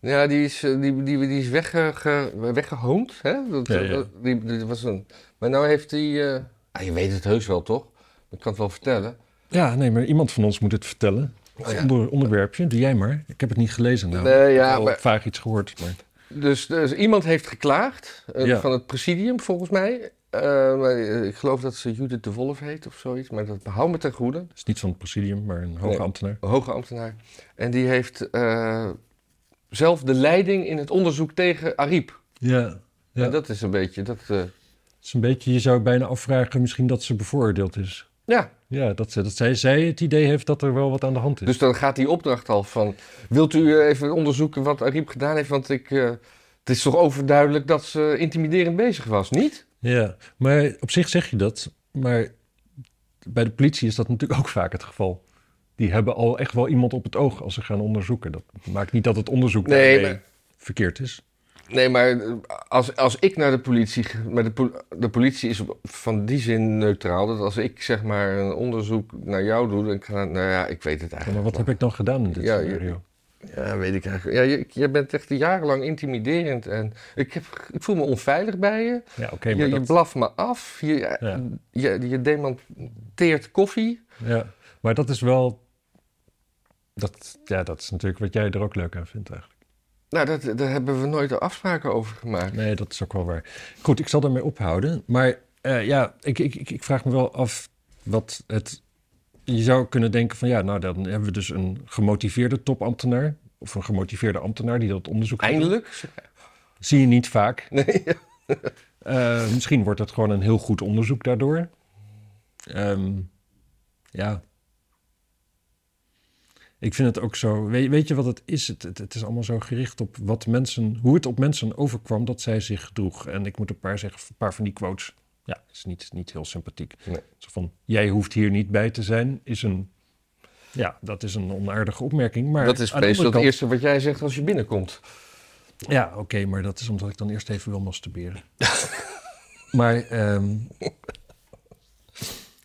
Ja, die is, eh, die, die, die is wegge, ge- weggehoond. Hè? Dat, Ja, ja. dat- die, die was een, maar nou heeft hij... eh, ah, je weet het heus wel, toch? Ik kan het wel vertellen. Ja, nee, maar iemand van ons moet het vertellen. Oh ja. Onder, onderwerpje, doe jij maar. Ik heb het niet gelezen nou. Nee, ik ja, heb al maar- vaag iets gehoord. Maar... Dus, dus iemand heeft geklaagd eh, van het presidium, volgens mij. Eh, maar, eh, ik geloof dat ze Judith de Wolf heet of zoiets. Maar dat behoud me ten goede. Het is niet van het presidium, maar een hoge Nee. ambtenaar. Een hoge ambtenaar. En die heeft eh, zelf de leiding in het onderzoek tegen Ariep. Ja, ja. En dat is een beetje... Dat, is een beetje, je zou bijna afvragen misschien dat ze bevoordeeld is. ja, Ja, dat, ze, dat zij, zij het idee heeft dat er wel wat aan de hand is. dus dan gaat die opdracht al van... Wilt u even onderzoeken wat Ariep gedaan heeft? Want ik, het is toch overduidelijk dat ze intimiderend bezig was, niet? Ja, maar op zich zeg je dat. Maar bij de politie is dat natuurlijk ook vaak het geval. Die hebben al echt wel iemand op het oog als ze gaan onderzoeken. Dat maakt niet dat het onderzoek Nee, maar- verkeerd is. Nee, maar als, als ik naar de politie... Maar de, de politie is van die zin neutraal. Dat als ik zeg maar een onderzoek naar jou doe... Dan kan, nou ja, ik weet het Ja, eigenlijk. maar wat heb ik dan gedaan in dit Ja, scenario? Ja, weet ik eigenlijk. Ja, je, je bent echt jarenlang intimiderend. En ik, heb, ik voel me onveilig bij je. Ja, oké, je, maar je dat... blaft me af. Je, Ja. je, je demonteert koffie. Ja, maar dat is wel... Dat, ja, dat is natuurlijk wat jij er ook leuk aan vindt eigenlijk. Nou, dat, daar hebben we nooit afspraken over gemaakt. Nee, dat is ook wel waar. Goed, ik zal daarmee ophouden. Maar eh, ja, ik, ik, ik vraag me wel af wat het... Je zou kunnen denken van ja, nou dan hebben we dus een gemotiveerde topambtenaar... of een gemotiveerde ambtenaar die dat onderzoek. Eindelijk? Zie je niet vaak. Nee. Eh, misschien wordt het gewoon een heel goed onderzoek daardoor. Ehm, ja. Ik vind het ook zo. Weet, weet je wat het is? Het, het, het is allemaal zo gericht op wat mensen, hoe het op mensen overkwam dat zij zich gedroeg. En ik moet een paar zeggen, een paar van die quotes. Ja, is niet, niet heel sympathiek. Nee. Zo van: jij hoeft hier niet bij te zijn, is een. Ja, dat is een onaardige opmerking. Maar dat is andere het kant- eerste wat jij zegt als je binnenkomt. ja, oké, maar dat is omdat ik dan eerst even wil masturberen. maar, ehm,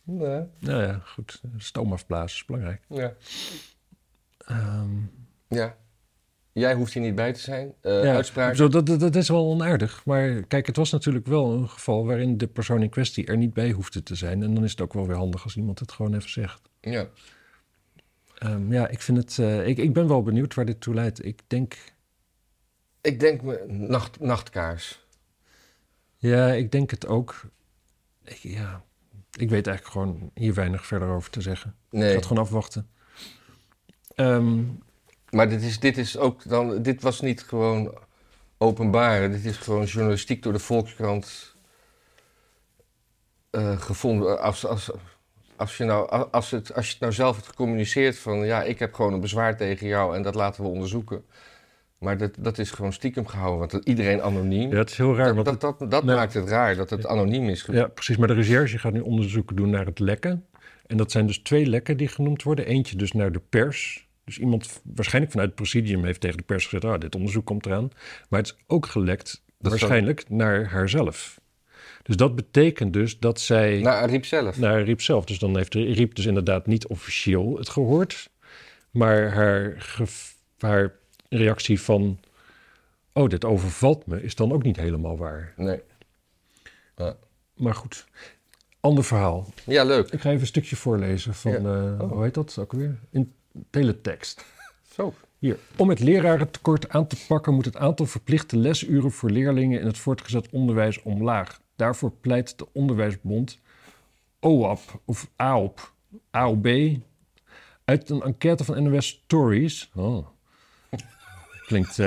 Nee. nou ja, goed. Stoom afblazen is belangrijk. Ja. Ehm, ja. Jij hoeft hier niet bij te zijn. Eh ja, Uitspraak. Zo, dat, dat, dat is wel onaardig. Maar kijk, het was natuurlijk wel een geval waarin de persoon in kwestie er niet bij hoefde te zijn. En dan is het ook wel weer handig als iemand het gewoon even zegt. Ja. Ehm, ja, ik vind het. eh, ik, ik ben wel benieuwd waar dit toe leidt. Ik denk. Ik denk me nacht, nachtkaars. Ja, ik denk het ook. Ik, ja, ik weet eigenlijk gewoon hier weinig verder over te zeggen. Ik Nee. ga het gewoon afwachten. Ehm, Maar dit, is, dit is ook dan. Dit was niet gewoon openbaar. Dit is gewoon journalistiek door de Volkskrant eh, gevonden. Als, als, als je, nou, als, het, als je het nou zelf hebt gecommuniceerd van ja, ik heb gewoon een bezwaar tegen jou en dat laten we onderzoeken. Maar dat, dat is gewoon stiekem gehouden, want iedereen anoniem. Ja, het is heel raar. dat Want dat, dat, dat Nee. maakt het raar, dat het anoniem is. Ja, precies. Maar de recherche gaat nu onderzoeken doen naar het lekken. En dat zijn dus twee lekken die genoemd worden. Eentje dus naar de pers. Dus iemand waarschijnlijk vanuit het presidium heeft tegen de pers gezegd... ah, dit onderzoek komt eraan. Maar het is ook gelekt Dat waarschijnlijk naar haarzelf. Dus dat betekent dus dat zij... Nou, Riep zelf. naar Riep zelf. Dus dan heeft Riep dus inderdaad niet officieel het gehoord. Maar haar, reactie van... oh, dit overvalt me, is dan ook niet helemaal waar. Nee. Maar goed, ander verhaal. Ja, leuk. Ik ga even een stukje voorlezen van, Ja. eh, Oh. hoe heet dat ook weer? In teletext. Zo. Hier. Om het lerarentekort aan te pakken moet het aantal verplichte lesuren voor leerlingen in het voortgezet onderwijs omlaag. Daarvoor pleit de Onderwijsbond OAP of AOP, AOB uit een enquête van NOS Stories. Oh. Klinkt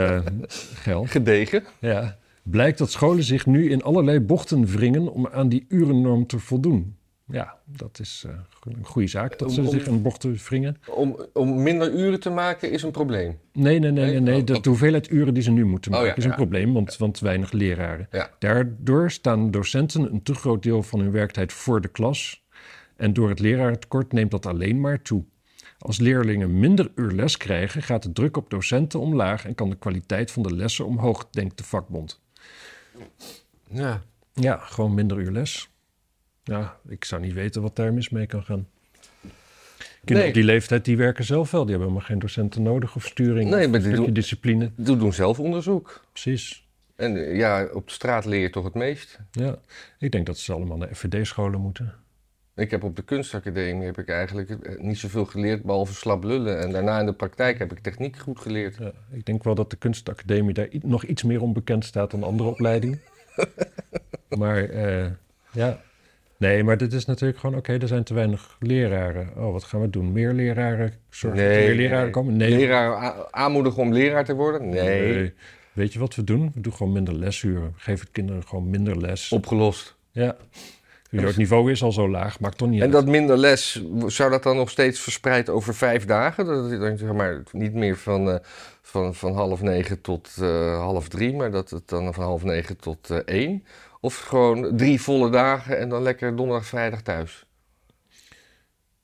geil. Gedegen. Ja. Blijkt dat scholen zich nu in allerlei bochten wringen om aan die urennorm te voldoen. Ja, dat is eh, een goede zaak dat ze Om- om- zich in bochten wringen. Om, om minder uren te maken is een probleem. Nee, nee, nee, nee. Nee? nee. Oh, De, oh. de hoeveelheid uren die ze nu moeten Oh, maken ja, is een ja. probleem, want, want weinig leraren. Daardoor staan docenten een te groot deel van hun werktijd voor de klas. En door het lerarentekort neemt dat alleen maar toe. Als leerlingen minder uur les krijgen, gaat de druk op docenten omlaag en kan de kwaliteit van de lessen omhoog, denkt de vakbond. Ja. Ja, gewoon minder uur les. Ja, ik zou niet weten wat daar mis mee kan gaan. Kinderen Nee. op die leeftijd, die werken zelf wel. Die hebben helemaal geen docenten nodig of sturing Nee, of maar een die stukje doen- discipline. Doe doen zelf onderzoek. Precies. En eh, ja, op de straat leer je toch het meest. Ja, ik denk dat ze allemaal naar FVD-scholen moeten. Ik heb op de kunstacademie heb ik eigenlijk eh, niet zoveel geleerd, behalve slap lullen. En daarna in de praktijk heb ik techniek goed geleerd. Ja, ik denk wel dat de kunstacademie daar nog iets meer onbekend staat dan andere opleidingen. maar eh, ja, nee, maar dit is natuurlijk gewoon, oké, er zijn te weinig leraren. Oh, wat gaan we doen? Meer leraren? Zorgen dat er meer leraren komen? Nee. Leraar a- aanmoedigen om leraar te worden? Nee. Nee. Weet je wat we doen? We doen gewoon minder lesuren. We geven de kinderen gewoon minder les. Opgelost. Ja. Het niveau is al zo laag, maakt toch niet En uit. dat minder les, zou dat dan nog steeds verspreid over vijf dagen? Dat het dan zeg maar niet meer van, eh, van, van half negen tot eh, half drie, maar dat het dan van half negen tot eh, één? Of gewoon drie volle dagen en dan lekker donderdag, vrijdag thuis?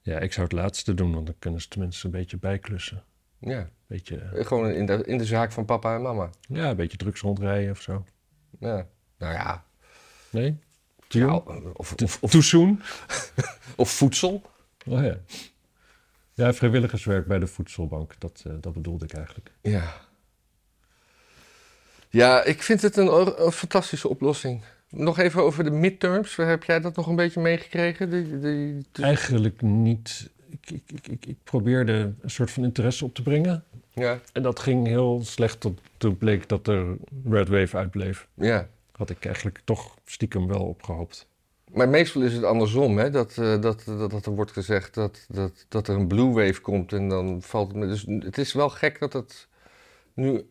Ja, ik zou het laatste doen, want dan kunnen ze tenminste een beetje bijklussen. Ja, Beetje, eh, gewoon in de, in de zaak van papa en mama. ja, een beetje drugs rondrijden of zo. Ja. Nou ja, Nee? Ja, jong? of, of, of, Too soon? of voedsel. Oh ja. Ja, vrijwilligerswerk bij de voedselbank. Dat, eh, dat bedoelde ik eigenlijk. Ja. Ja, ik vind het een fantastische oplossing. Nog even over de midterms. Heb jij dat nog een beetje meegekregen? Eigenlijk niet. Ik, ik, ik, ik, probeerde een soort van interesse op te brengen. Ja, En dat ging heel slecht tot toen bleek dat er Red Wave uitbleef. ja. Had ik eigenlijk toch stiekem wel opgehoopt. Maar meestal is het andersom, hè? Dat, eh, dat, dat, dat er wordt gezegd dat, dat, dat er een blue wave komt en dan valt het... Dus het is wel gek dat het nu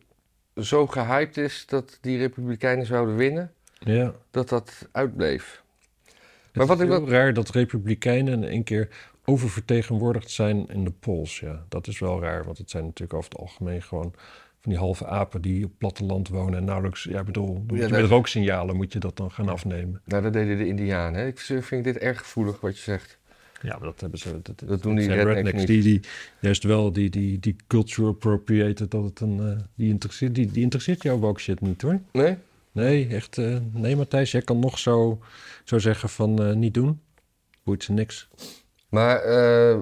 zo gehyped is dat die republikeinen zouden winnen, Ja. dat dat uitbleef. Maar Maar wat wat ik is wel- raar dat republikeinen in één keer oververtegenwoordigd zijn in de polls. Ja, dat is wel raar, want het zijn natuurlijk over het algemeen gewoon van die halve apen die op platteland wonen en nauwelijks, ja, bedoel, moet Ja, je dat- met rooksignalen moet je dat dan gaan afnemen. Nou, dat deden de Indianen. Hè? Ik vind dit erg gevoelig wat je zegt. Ja, maar dat hebben ze. Dat, Dat doen die rednecks die, die juist wel die, die, die culture appropriaten dat het een. eh, die, interesseert, die, die interesseert jou woke shit niet hoor. Nee? Nee, echt. eh, nee, Matthijs, jij kan nog zo, zo zeggen van eh, niet doen. Boeit ze niks. Maar eh,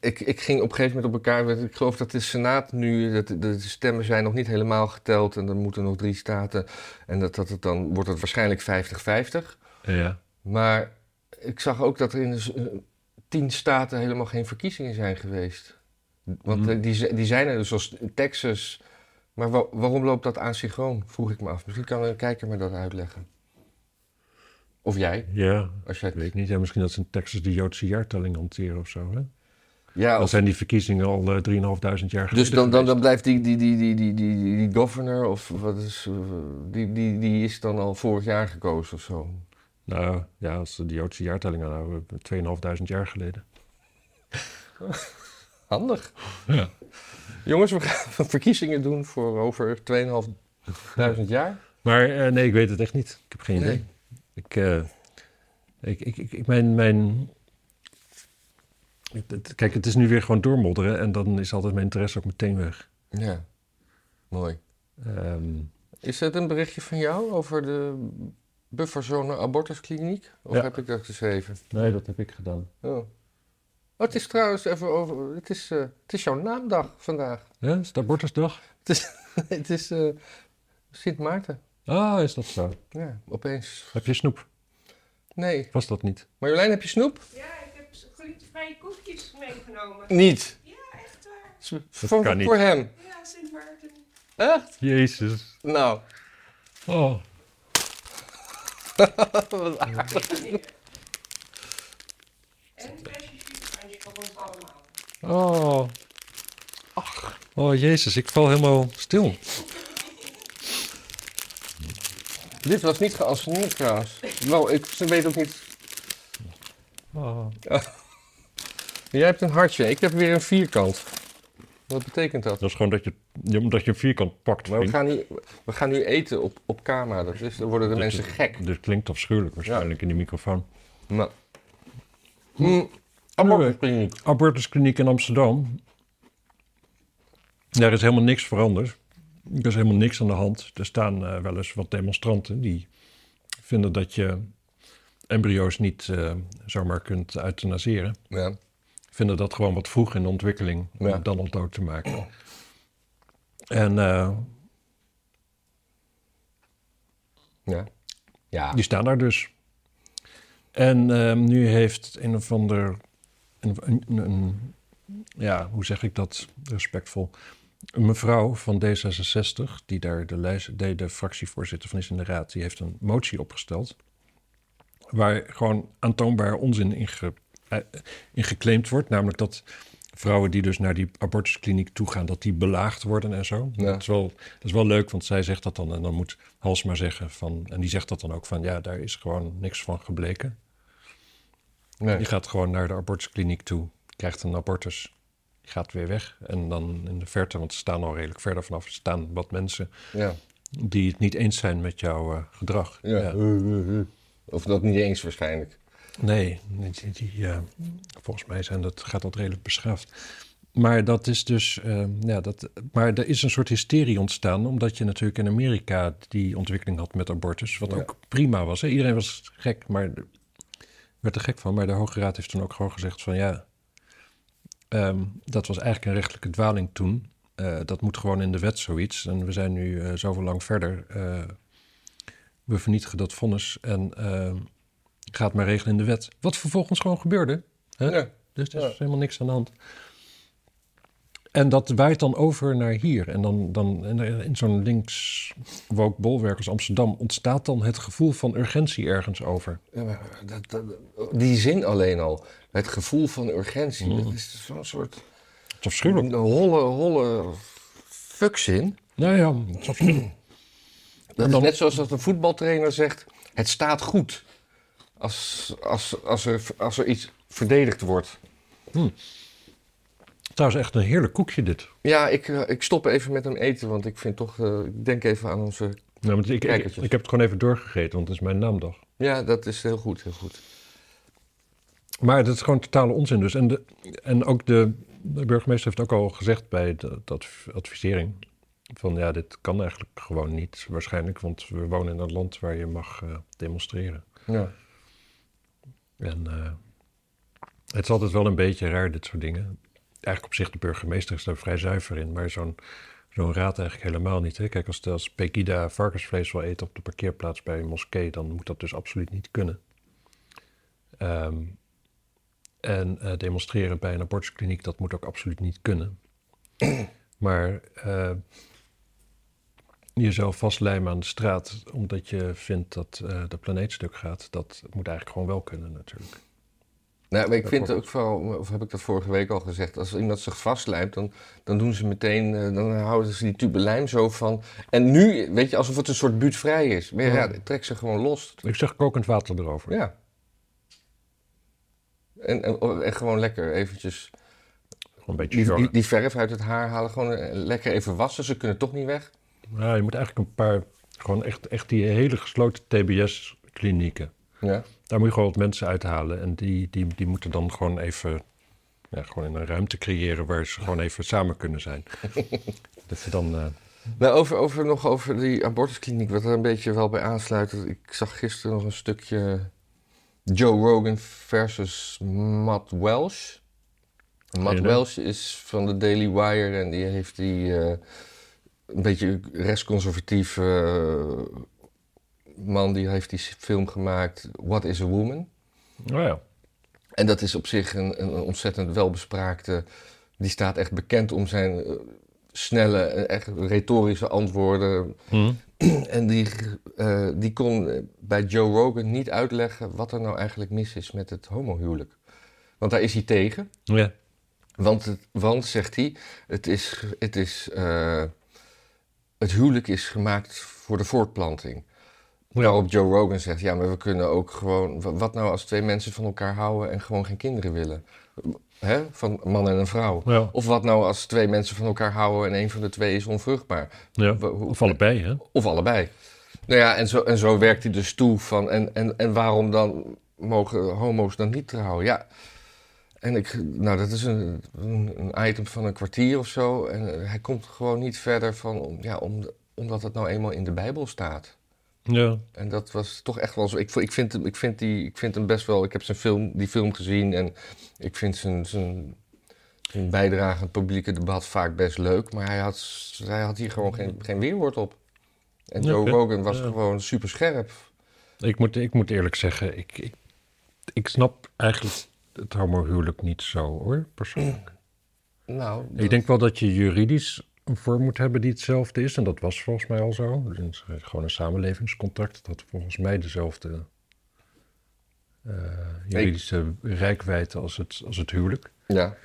ik, ik ging op een gegeven moment op elkaar... Ik geloof dat de Senaat nu... Dat de, stemmen zijn nog niet helemaal geteld... en er moeten nog drie staten... en dat, dat het dan wordt het waarschijnlijk 50-50. Ja. Maar ik zag ook dat er in de tien staten helemaal geen verkiezingen zijn geweest. Want eh, die, die zijn er dus zoals Texas. Maar wa- waarom loopt dat asynchroon? Vroeg ik me af. Misschien kan een kijker me dat uitleggen. Of jij, Ja, als jij weet ik niet. Ja, misschien dat ze in Texas de Joodse jaartelling hanteren of zo. Hè? Ja, Dan of- zijn die verkiezingen al eh 3.500 jaar geleden. dus dan, dan, dan blijft die, die, die, die, die, die, die, die governor of wat is, eh, die, die, die is dan al vorig jaar gekozen of zo. Nou ja, als ze de Joodse jaartelling aanhouden, 2.500 jaar geleden. Handig. Ja. Jongens, we gaan verkiezingen doen voor over 2.500 jaar. Maar eh, nee, ik weet het echt niet. Ik heb geen idee. Ik, eh, ik, ik, ik, ik- mijn, Kijk, het is nu weer gewoon doormodderen en dan is altijd mijn interesse ook meteen weg. Ja, mooi. Ehm, Is het een berichtje van jou over de bufferzone abortuskliniek? Of Ja. heb ik dat geschreven? nee, dat heb ik gedaan. Oh. Oh, het is trouwens even over. Het is, eh, het is jouw naamdag vandaag. Ja, is het abortusdag? Het is, het is eh, Sint Maarten. Ah, is dat zo? Ja, opeens. Heb je snoep? Nee. Was dat niet? Marjolein, heb je snoep? Ja, ik heb glutenvrije koekjes meegenomen. Niet. Ja, echt waar. Kan niet. voor hem. Ja, Sint Maarten. Echt? Jezus. Nou. Oh. Wat aardig. En flesje champagne voor ons allemaal. Oh. Ach. Oh, Jezus, ik val helemaal stil. Dit was niet geanceneerd trouwens. Nou, ik weet ook niet. Oh. Jij hebt een hartje, ik heb weer een vierkant. Wat betekent dat? Dat is gewoon dat je, omdat je een vierkant pakt. Maar we gaan nu, we gaan nu eten op, op camera, dat is, dan worden de Dit- mensen gek. Dit klinkt afschuwelijk waarschijnlijk in die microfoon. Nou. Hm. Abortuskliniek. Abortuskliniek in Amsterdam. Daar is helemaal niks veranderd. Er is helemaal niks aan de hand. Er staan eh, wel eens wat demonstranten die vinden dat je embryo's niet eh, zomaar kunt euthanaseren. Ja. Vinden dat gewoon wat vroeg in de ontwikkeling om Ja. het dan al dood te maken. En eh, Ja. Ja. Die staan daar dus. En ehm, nu heeft een of ander. Een, ja, hoe zeg ik dat respectvol? Een mevrouw van D66, die daar de, lijst, de, de fractievoorzitter van is in de raad, die heeft een motie opgesteld. Waar gewoon aantoonbaar onzin in, ge, eh, in geclaimd wordt. Namelijk dat vrouwen die dus naar die abortuskliniek toe gaan, dat die belaagd worden en zo. Ja. Dat, is wel, dat is wel leuk, want zij zegt dat dan. En dan moet Halsma zeggen van. En die zegt dat dan ook van ja, daar is gewoon niks van gebleken. Nee. Je gaat gewoon naar de abortuskliniek toe, krijgt een abortus, gaat weer weg. En dan in de verte, want ze staan al redelijk verder vanaf, er staan wat mensen Ja. die het niet eens zijn met jouw eh, gedrag. Ja. Of dat niet eens waarschijnlijk. Nee, die, die, volgens mij zijn dat, gaat dat redelijk beschaafd. Maar dat is dus, eh, ja, dat, maar er is een soort hysterie ontstaan, omdat je natuurlijk in Amerika die ontwikkeling had met abortus, wat Ja. ook prima was. Hè? Iedereen was gek, maar werd er gek van. Maar de Hoge Raad heeft toen ook gewoon gezegd van ja, ehm, dat was eigenlijk een rechtelijke dwaling toen. Eh, dat moet gewoon in de wet zoiets. En we zijn nu eh, zoveel lang verder. Eh, we vernietigen dat vonnis en gaat maar regelen in de wet. Wat vervolgens gewoon gebeurde. Hè? Ja. Dus er is Ja. helemaal niks aan de hand. En dat waait dan over naar hier. En dan, dan er- in zo'n links woke bolwerk als Amsterdam ontstaat dan het gevoel van urgentie ergens over. Ja, maar dat, dat, die zin alleen al. Het gevoel van urgentie. Mm. Dat is zo'n soort Het is afschuwelijk. een holle, holle fuckzin. Nou ja, het is afschuwelijk. Dat dan- is net zoals dat een voetbaltrainer zegt, het staat goed. Als, als, als, er, als er iets verdedigd wordt. Trouwens, echt een heerlijk koekje dit. Ja, ik, eh, ik stop even met hem eten, want ik vind toch, eh, ik denk even aan onze... Nou, ik, ik, heb het gewoon even doorgegeten, want het is mijn naamdag. Ja, dat is heel goed, heel goed. Maar dat is gewoon totale onzin dus. En, de, en ook de, de burgemeester heeft ook al gezegd bij de, de adv- advisering... van ja, dit kan eigenlijk gewoon niet waarschijnlijk... want we wonen in een land waar je mag eh, demonstreren. Ja. En het is altijd wel een beetje raar, dit soort dingen. Eigenlijk op zich, de burgemeester is daar vrij zuiver in, maar zo'n zo'n raad eigenlijk helemaal niet. Hè? Kijk, als, als Pegida varkensvlees wil eten op de parkeerplaats bij een moskee, dan moet dat dus absoluut niet kunnen. Ehm, en eh, demonstreren bij een abortuskliniek, dat moet ook absoluut niet kunnen. maar eh, jezelf vastlijmen aan de straat omdat je vindt dat eh, de planeet stuk gaat, dat moet eigenlijk gewoon wel kunnen natuurlijk. Nou, ik vind ook vooral, of heb ik dat vorige week al gezegd, als iemand zich vastlijmt, dan, dan doen ze meteen, eh, dan houden ze die tube lijm zo van. En nu, weet je, alsof het een soort buurtvrij is. Maar ja, Ja. trek ze gewoon los. Ik zeg kokend water erover. Ja. En, en, en gewoon lekker eventjes Gewoon een beetje die, die, die verf uit het haar halen. Gewoon eh, lekker even wassen. Ze kunnen toch niet weg. Ja, je moet eigenlijk een paar, gewoon echt, echt die hele gesloten TBS-klinieken. Ja. Daar moet je gewoon wat mensen uithalen. En die, die, die moeten dan gewoon even, ja, gewoon in een ruimte creëren waar ze gewoon even samen kunnen zijn. Dat je dan, Nou, over, over, nog over die abortuskliniek, wat er een beetje wel bij aansluit. Ik zag gisteren nog een stukje Joe Rogan versus Matt Welsh. Matt. Welsh is van de Daily Wire en die heeft die eh, een beetje rechtsconservatief eh, man, die heeft die film gemaakt, What is a Woman? nou ja. En dat is op zich een, een ontzettend welbespraakte. Die staat echt bekend om zijn eh, snelle, echt retorische antwoorden. Hm. En die, eh, die kon bij Joe Rogan niet uitleggen wat er nou eigenlijk mis is met het homohuwelijk. Want daar is hij tegen. Ja. Want, het, want zegt hij, het, is, het, is, eh, het huwelijk is gemaakt voor de voortplanting. Waarop Joe Rogan zegt, ja, maar we kunnen ook gewoon... wa- Wat nou als twee mensen van elkaar houden en gewoon geen kinderen willen? Hè? Van een man en een vrouw. Ja. Of wat nou als twee mensen van elkaar houden en een van de twee is onvruchtbaar? ja. Of allebei, hè? Of allebei. Nou ja, en zo, en zo werkt hij dus toe van... En, en, en waarom dan mogen homo's dan niet trouwen? Ja, en ik... Nou, dat is een, een, item van een kwartier of zo. En eh, hij komt gewoon niet verder van... Ja, om, omdat het nou eenmaal in de Bijbel staat. Ja. En dat was toch echt wel zo. Ik, ik, vind, hem, ik, vind die, ik vind hem best wel. Ik heb zijn film, die film gezien en ik vind zijn, zijn, zijn bijdrage aan het publieke debat vaak best leuk. Maar hij had, hij had hier gewoon geen, geen weerwoord op. En Joe Rogan was ja. gewoon super scherp. Ik moet, ik moet eerlijk zeggen, ik, ik, ik snap eigenlijk het homohuwelijk niet zo, hoor, persoonlijk. Nou, Ik denk wel dat je juridisch een vorm moet hebben die hetzelfde is. En dat was volgens mij al zo. Is gewoon een samenlevingscontract. Dat volgens mij dezelfde eh, juridische rijkwijde als het, als het huwelijk. ja.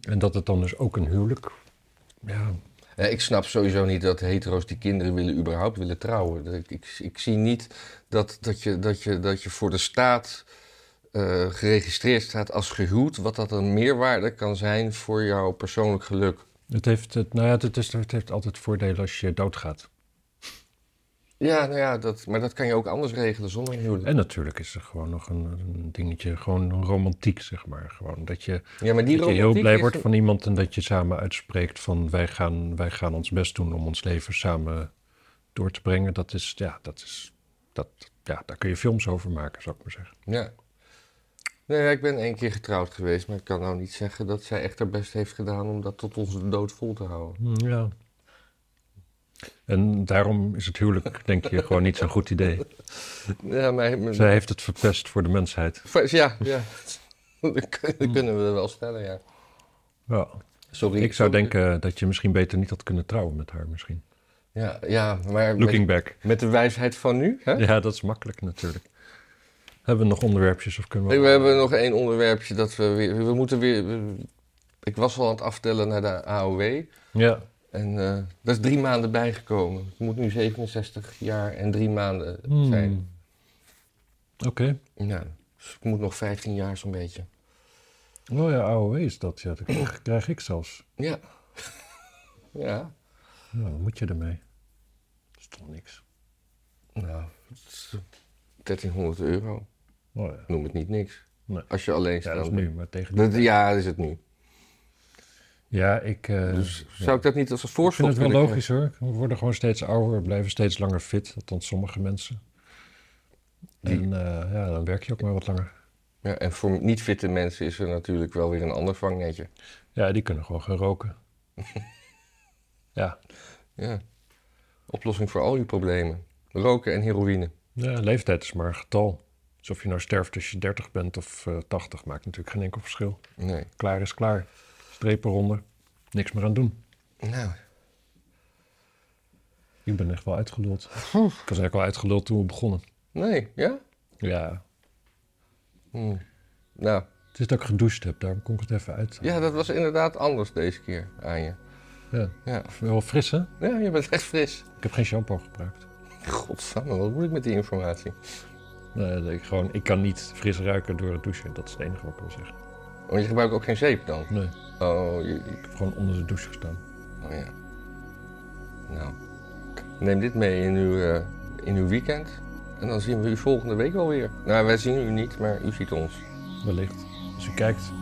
En dat het dan dus ook een huwelijk... Ja, ik snap sowieso niet dat hetero's die kinderen willen überhaupt willen trouwen. Ik, ik, ik zie niet dat, dat, je, dat, je, dat je voor de staat eh, geregistreerd staat als gehuwd, wat dat een meerwaarde kan zijn voor jouw persoonlijk geluk. Het heeft, het, nou ja, het, is, het heeft altijd voordelen als je doodgaat. Ja, nou ja, dat, maar dat kan je ook anders regelen zonder een huwelijk. En natuurlijk is er gewoon nog een, een dingetje, gewoon een romantiek, zeg maar. Gewoon dat je, Ja, maar die dat je heel blij wordt een- van iemand en dat je samen uitspreekt van wij gaan, wij gaan ons best doen om ons leven samen door te brengen. Dat is, ja, dat is, dat, ja, daar kun je films over maken, zou ik maar zeggen. Ja. Nee, ja, ik ben één keer getrouwd geweest, maar ik kan nou niet zeggen dat zij echt haar best heeft gedaan om dat tot onze dood vol te houden. Hm, Ja. En daarom is het huwelijk, denk je, gewoon niet zo'n goed idee. Ja, maar... maar- Zij heeft het verpest voor de mensheid. Ja, ja. dat kun- dat kunnen we wel stellen, ja. Ja. Sorry. Ik zou sorry. denken dat je misschien beter niet had kunnen trouwen met haar, misschien. Ja, ja maar Looking met, back. met de wijsheid van nu, hè? Ja, dat is makkelijk natuurlijk. Hebben we nog onderwerpjes of kunnen we... Nee, we hebben nog één onderwerpje dat we weer... We moeten weer... we- ik was al aan het aftellen naar de AOW. Ja, En eh dat is drie maanden bijgekomen. Het moet nu 67 jaar en drie maanden Hmm. zijn. oké. Ja, dus ik moet nog 15 jaar zo'n beetje. Oh ja, AOW is dat. Ja, dat krijg, krijg ik zelfs. Ja. ja. Ja, wat moet je ermee? Dat is toch niks. Nou, het is 1300 euro. Oh ja. Noem het niet niks. Nee. Als je alleen Ja, staat. dat is nu, maar tegen Dat- ja, dat is het nu. Ja, ik... eh, Dus ja. zou ik dat niet als een Ik voorschot vind het wel logisch hoor. We worden gewoon steeds ouder, we blijven steeds langer fit. Althans, sommige mensen. Die- En eh, ja, dan werk je ook maar wat langer. Ja, en voor niet-fitte mensen is er natuurlijk wel weer een ander vangnetje. Ja, die kunnen gewoon gaan roken. ja. Ja. Oplossing voor al je problemen. Roken en heroïne. ja, leeftijd is maar een getal. Dus of je nou sterft als je 30 bent of eh 80, maakt natuurlijk geen enkel verschil. Nee. Klaar is klaar. Strepen eronder. Niks meer aan doen. Nou, Ik ben echt wel uitgeluld. Ik was eigenlijk al uitgeluld toen we begonnen. nee, ja? Ja, Hm. Nou, het is dat ik gedoucht heb, daarom kon ik het even uit. ja, dat was inderdaad anders deze keer aan je. Ja. Ja, Wel fris, hè? ja je bent echt fris. Ik heb geen shampoo gebruikt. Godsamme, wat moet ik met die informatie? Nee, ik, gewoon, ik kan niet fris ruiken door het douchen. Dat is het enige wat ik wil zeggen. Want je gebruikt ook geen zeep dan? Nee, Oh, je, ik heb gewoon onder de douche gestaan. oh ja. Nou, neem dit mee in uw, eh, in uw weekend. En dan zien we u volgende week alweer. Nou, wij zien u niet, maar u ziet ons. Wellicht. Als u kijkt.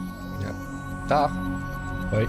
Dag! Hoi.